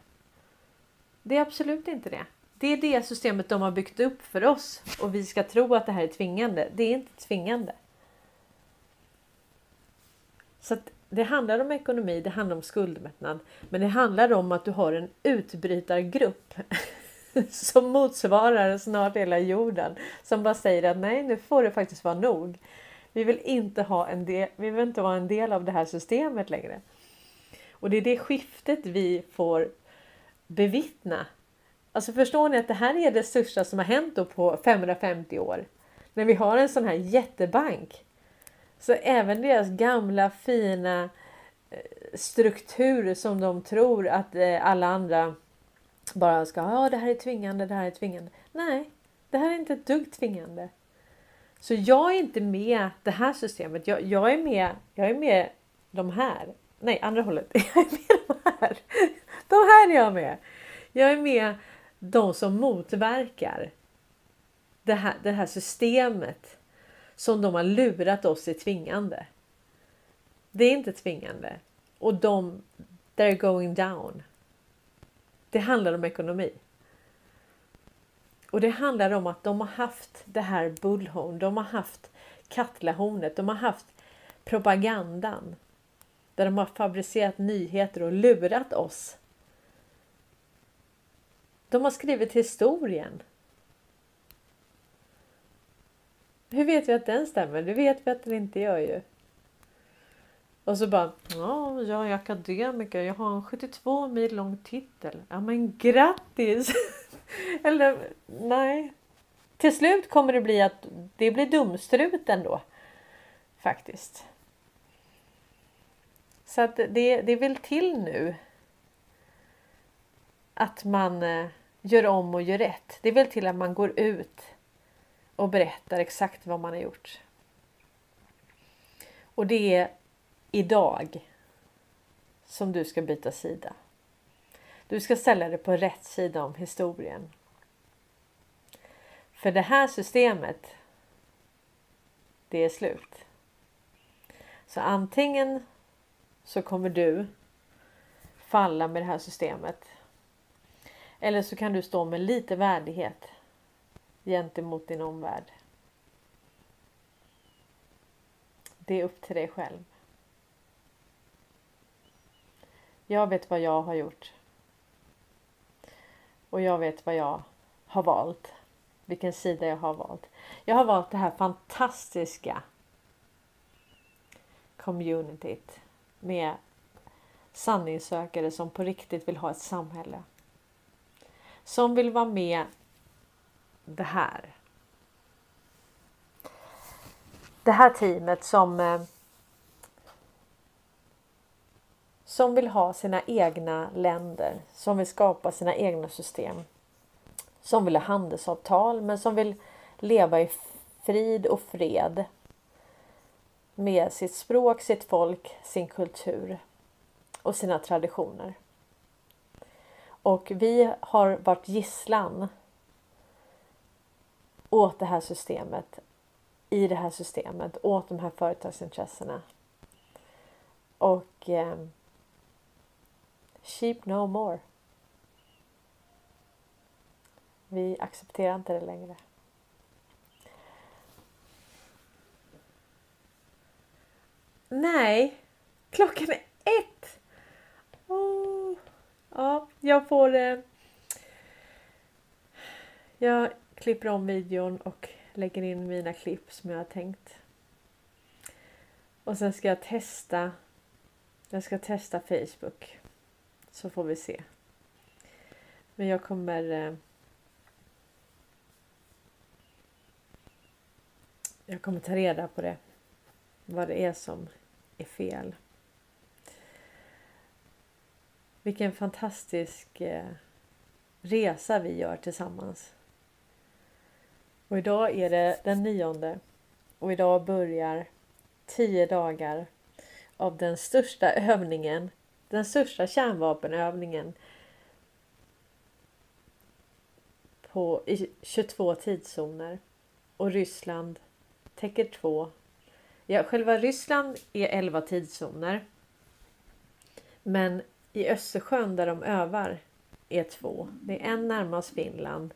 Det är absolut inte det. Det är det systemet de har byggt upp för oss och vi ska tro att det här är tvingande. Det är inte tvingande. Så det handlar om ekonomi, det handlar om skuldmättnad. Men det handlar om att du har en utbrytargrupp [LAUGHS] som motsvarar snart hela jorden. Som bara säger att nej, nu får det faktiskt vara nog. Vi vill inte ha en del, vi vill inte vara en del av det här systemet längre. Och det är det skiftet vi får bevittna. Alltså förstår ni att det här är det största som har hänt på 550 år. När vi har en sån här jättebank. Så även deras gamla fina eh, struktur som de tror att eh, alla andra bara ska ha. Ja, det här är tvingande, det här är tvingande. Nej, det här är inte ett dugg tvingande. Så jag är inte med det här systemet. Jag, jag är med. Jag är med de här. Nej, andra hållet. [LAUGHS] Jag är med de här. De här är jag med. Jag är med de som motverkar det här, det här systemet som de har lurat oss i tvingande. Det är inte tvingande. Och de, they're going down. Det handlar om ekonomi. Och det handlar om att de har haft det här bullhorn, de har haft kattlahornet, de har haft propagandan. Där de har fabricerat nyheter och lurat oss. De har skrivit historien. Hur vet vi att den stämmer? Det vet vi att den inte gör ju. Och så bara, ja, jag är akademiker, jag har en 72 mil lång titel. Ja men grattis! [LAUGHS] Eller nej. Till slut kommer det bli att det blir dumstrut ändå. Faktiskt. Så att det, det vill till nu. Att man eh, gör om och gör rätt. Det vill till att man går ut och berättar exakt vad man har gjort. Och det är idag som du ska byta sida. Du ska ställa dig på rätt sida om historien. För det här systemet, det är slut. Så antingen så kommer du falla med det här systemet. Eller så kan du stå med lite värdighet gentemot din omvärld. Det är upp till dig själv. Jag vet vad jag har gjort. Och jag vet vad jag har valt. Vilken sida jag har valt. Jag har valt det här fantastiska communityt med sanningssökare som på riktigt vill ha ett samhälle. Som vill vara med det här. Det här teamet som eh, som vill ha sina egna länder, som vill skapa sina egna system. Som vill ha handelsavtal men som vill leva i frid och fred med sitt språk, sitt folk, sin kultur och sina traditioner. Och vi har varit gisslan åt det här systemet, i det här systemet, åt de här företagsintressena. Och eh, Sheep no more. Vi accepterar inte det längre. Nej, klockan är ett. Oh. Ja, jag får... Eh, jag klipper om videon och lägger in mina klipp som jag har tänkt. Och sen ska jag testa. Jag ska testa Facebook. Så får vi se. Men jag kommer eh, Jag kommer ta reda på det. Vad det är som är fel. Vilken fantastisk eh, resa vi gör tillsammans. Och idag är det den nionde och idag börjar tio dagar av den största [LAUGHS] övningen den största kärnvapenövningen på, i 22 tidszoner. Och Ryssland täcker två. Ja, själva Ryssland är 11 tidszoner. Men i Östersjön där de övar är två. Det är en närmast Finland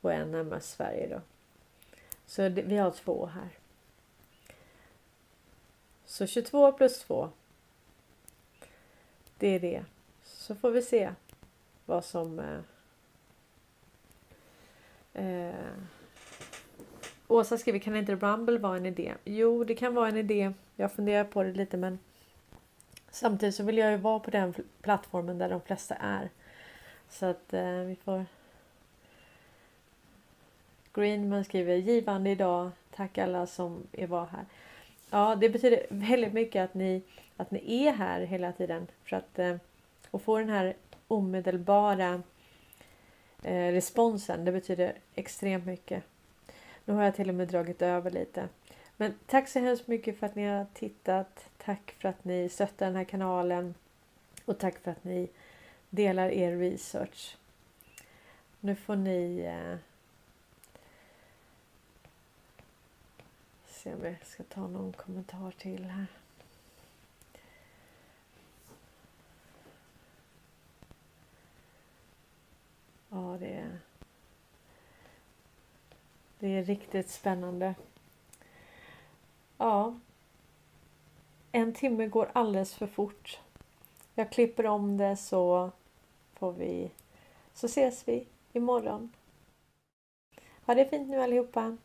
och en närmast Sverige då. Så det, vi har två här. Så 22 plus 2. Det är det. Så får vi se vad som eh, eh, Åsa skriver, kan inte Rumble vara en idé? Jo, det kan vara en idé. Jag funderar på det lite men samtidigt så vill jag ju vara på den plattformen där de flesta är. Så att eh, vi får Greenman skriver givande idag. Tack alla som är var här. Ja, det betyder väldigt mycket att ni, att ni är här hela tiden. För att eh, och få den här omedelbara eh, responsen. Det betyder extremt mycket. Nu har jag till och med dragit över lite. Men tack så hemskt mycket för att ni har tittat. Tack för att ni stöttar den här kanalen. Och tack för att ni delar er research. Nu får ni eh, se om jag ska ta någon kommentar till här. Ja, det är, det är riktigt spännande. Ja. En timme går alldeles för fort. Jag klipper om det så får vi så ses vi imorgon. Ha det fint nu allihopa.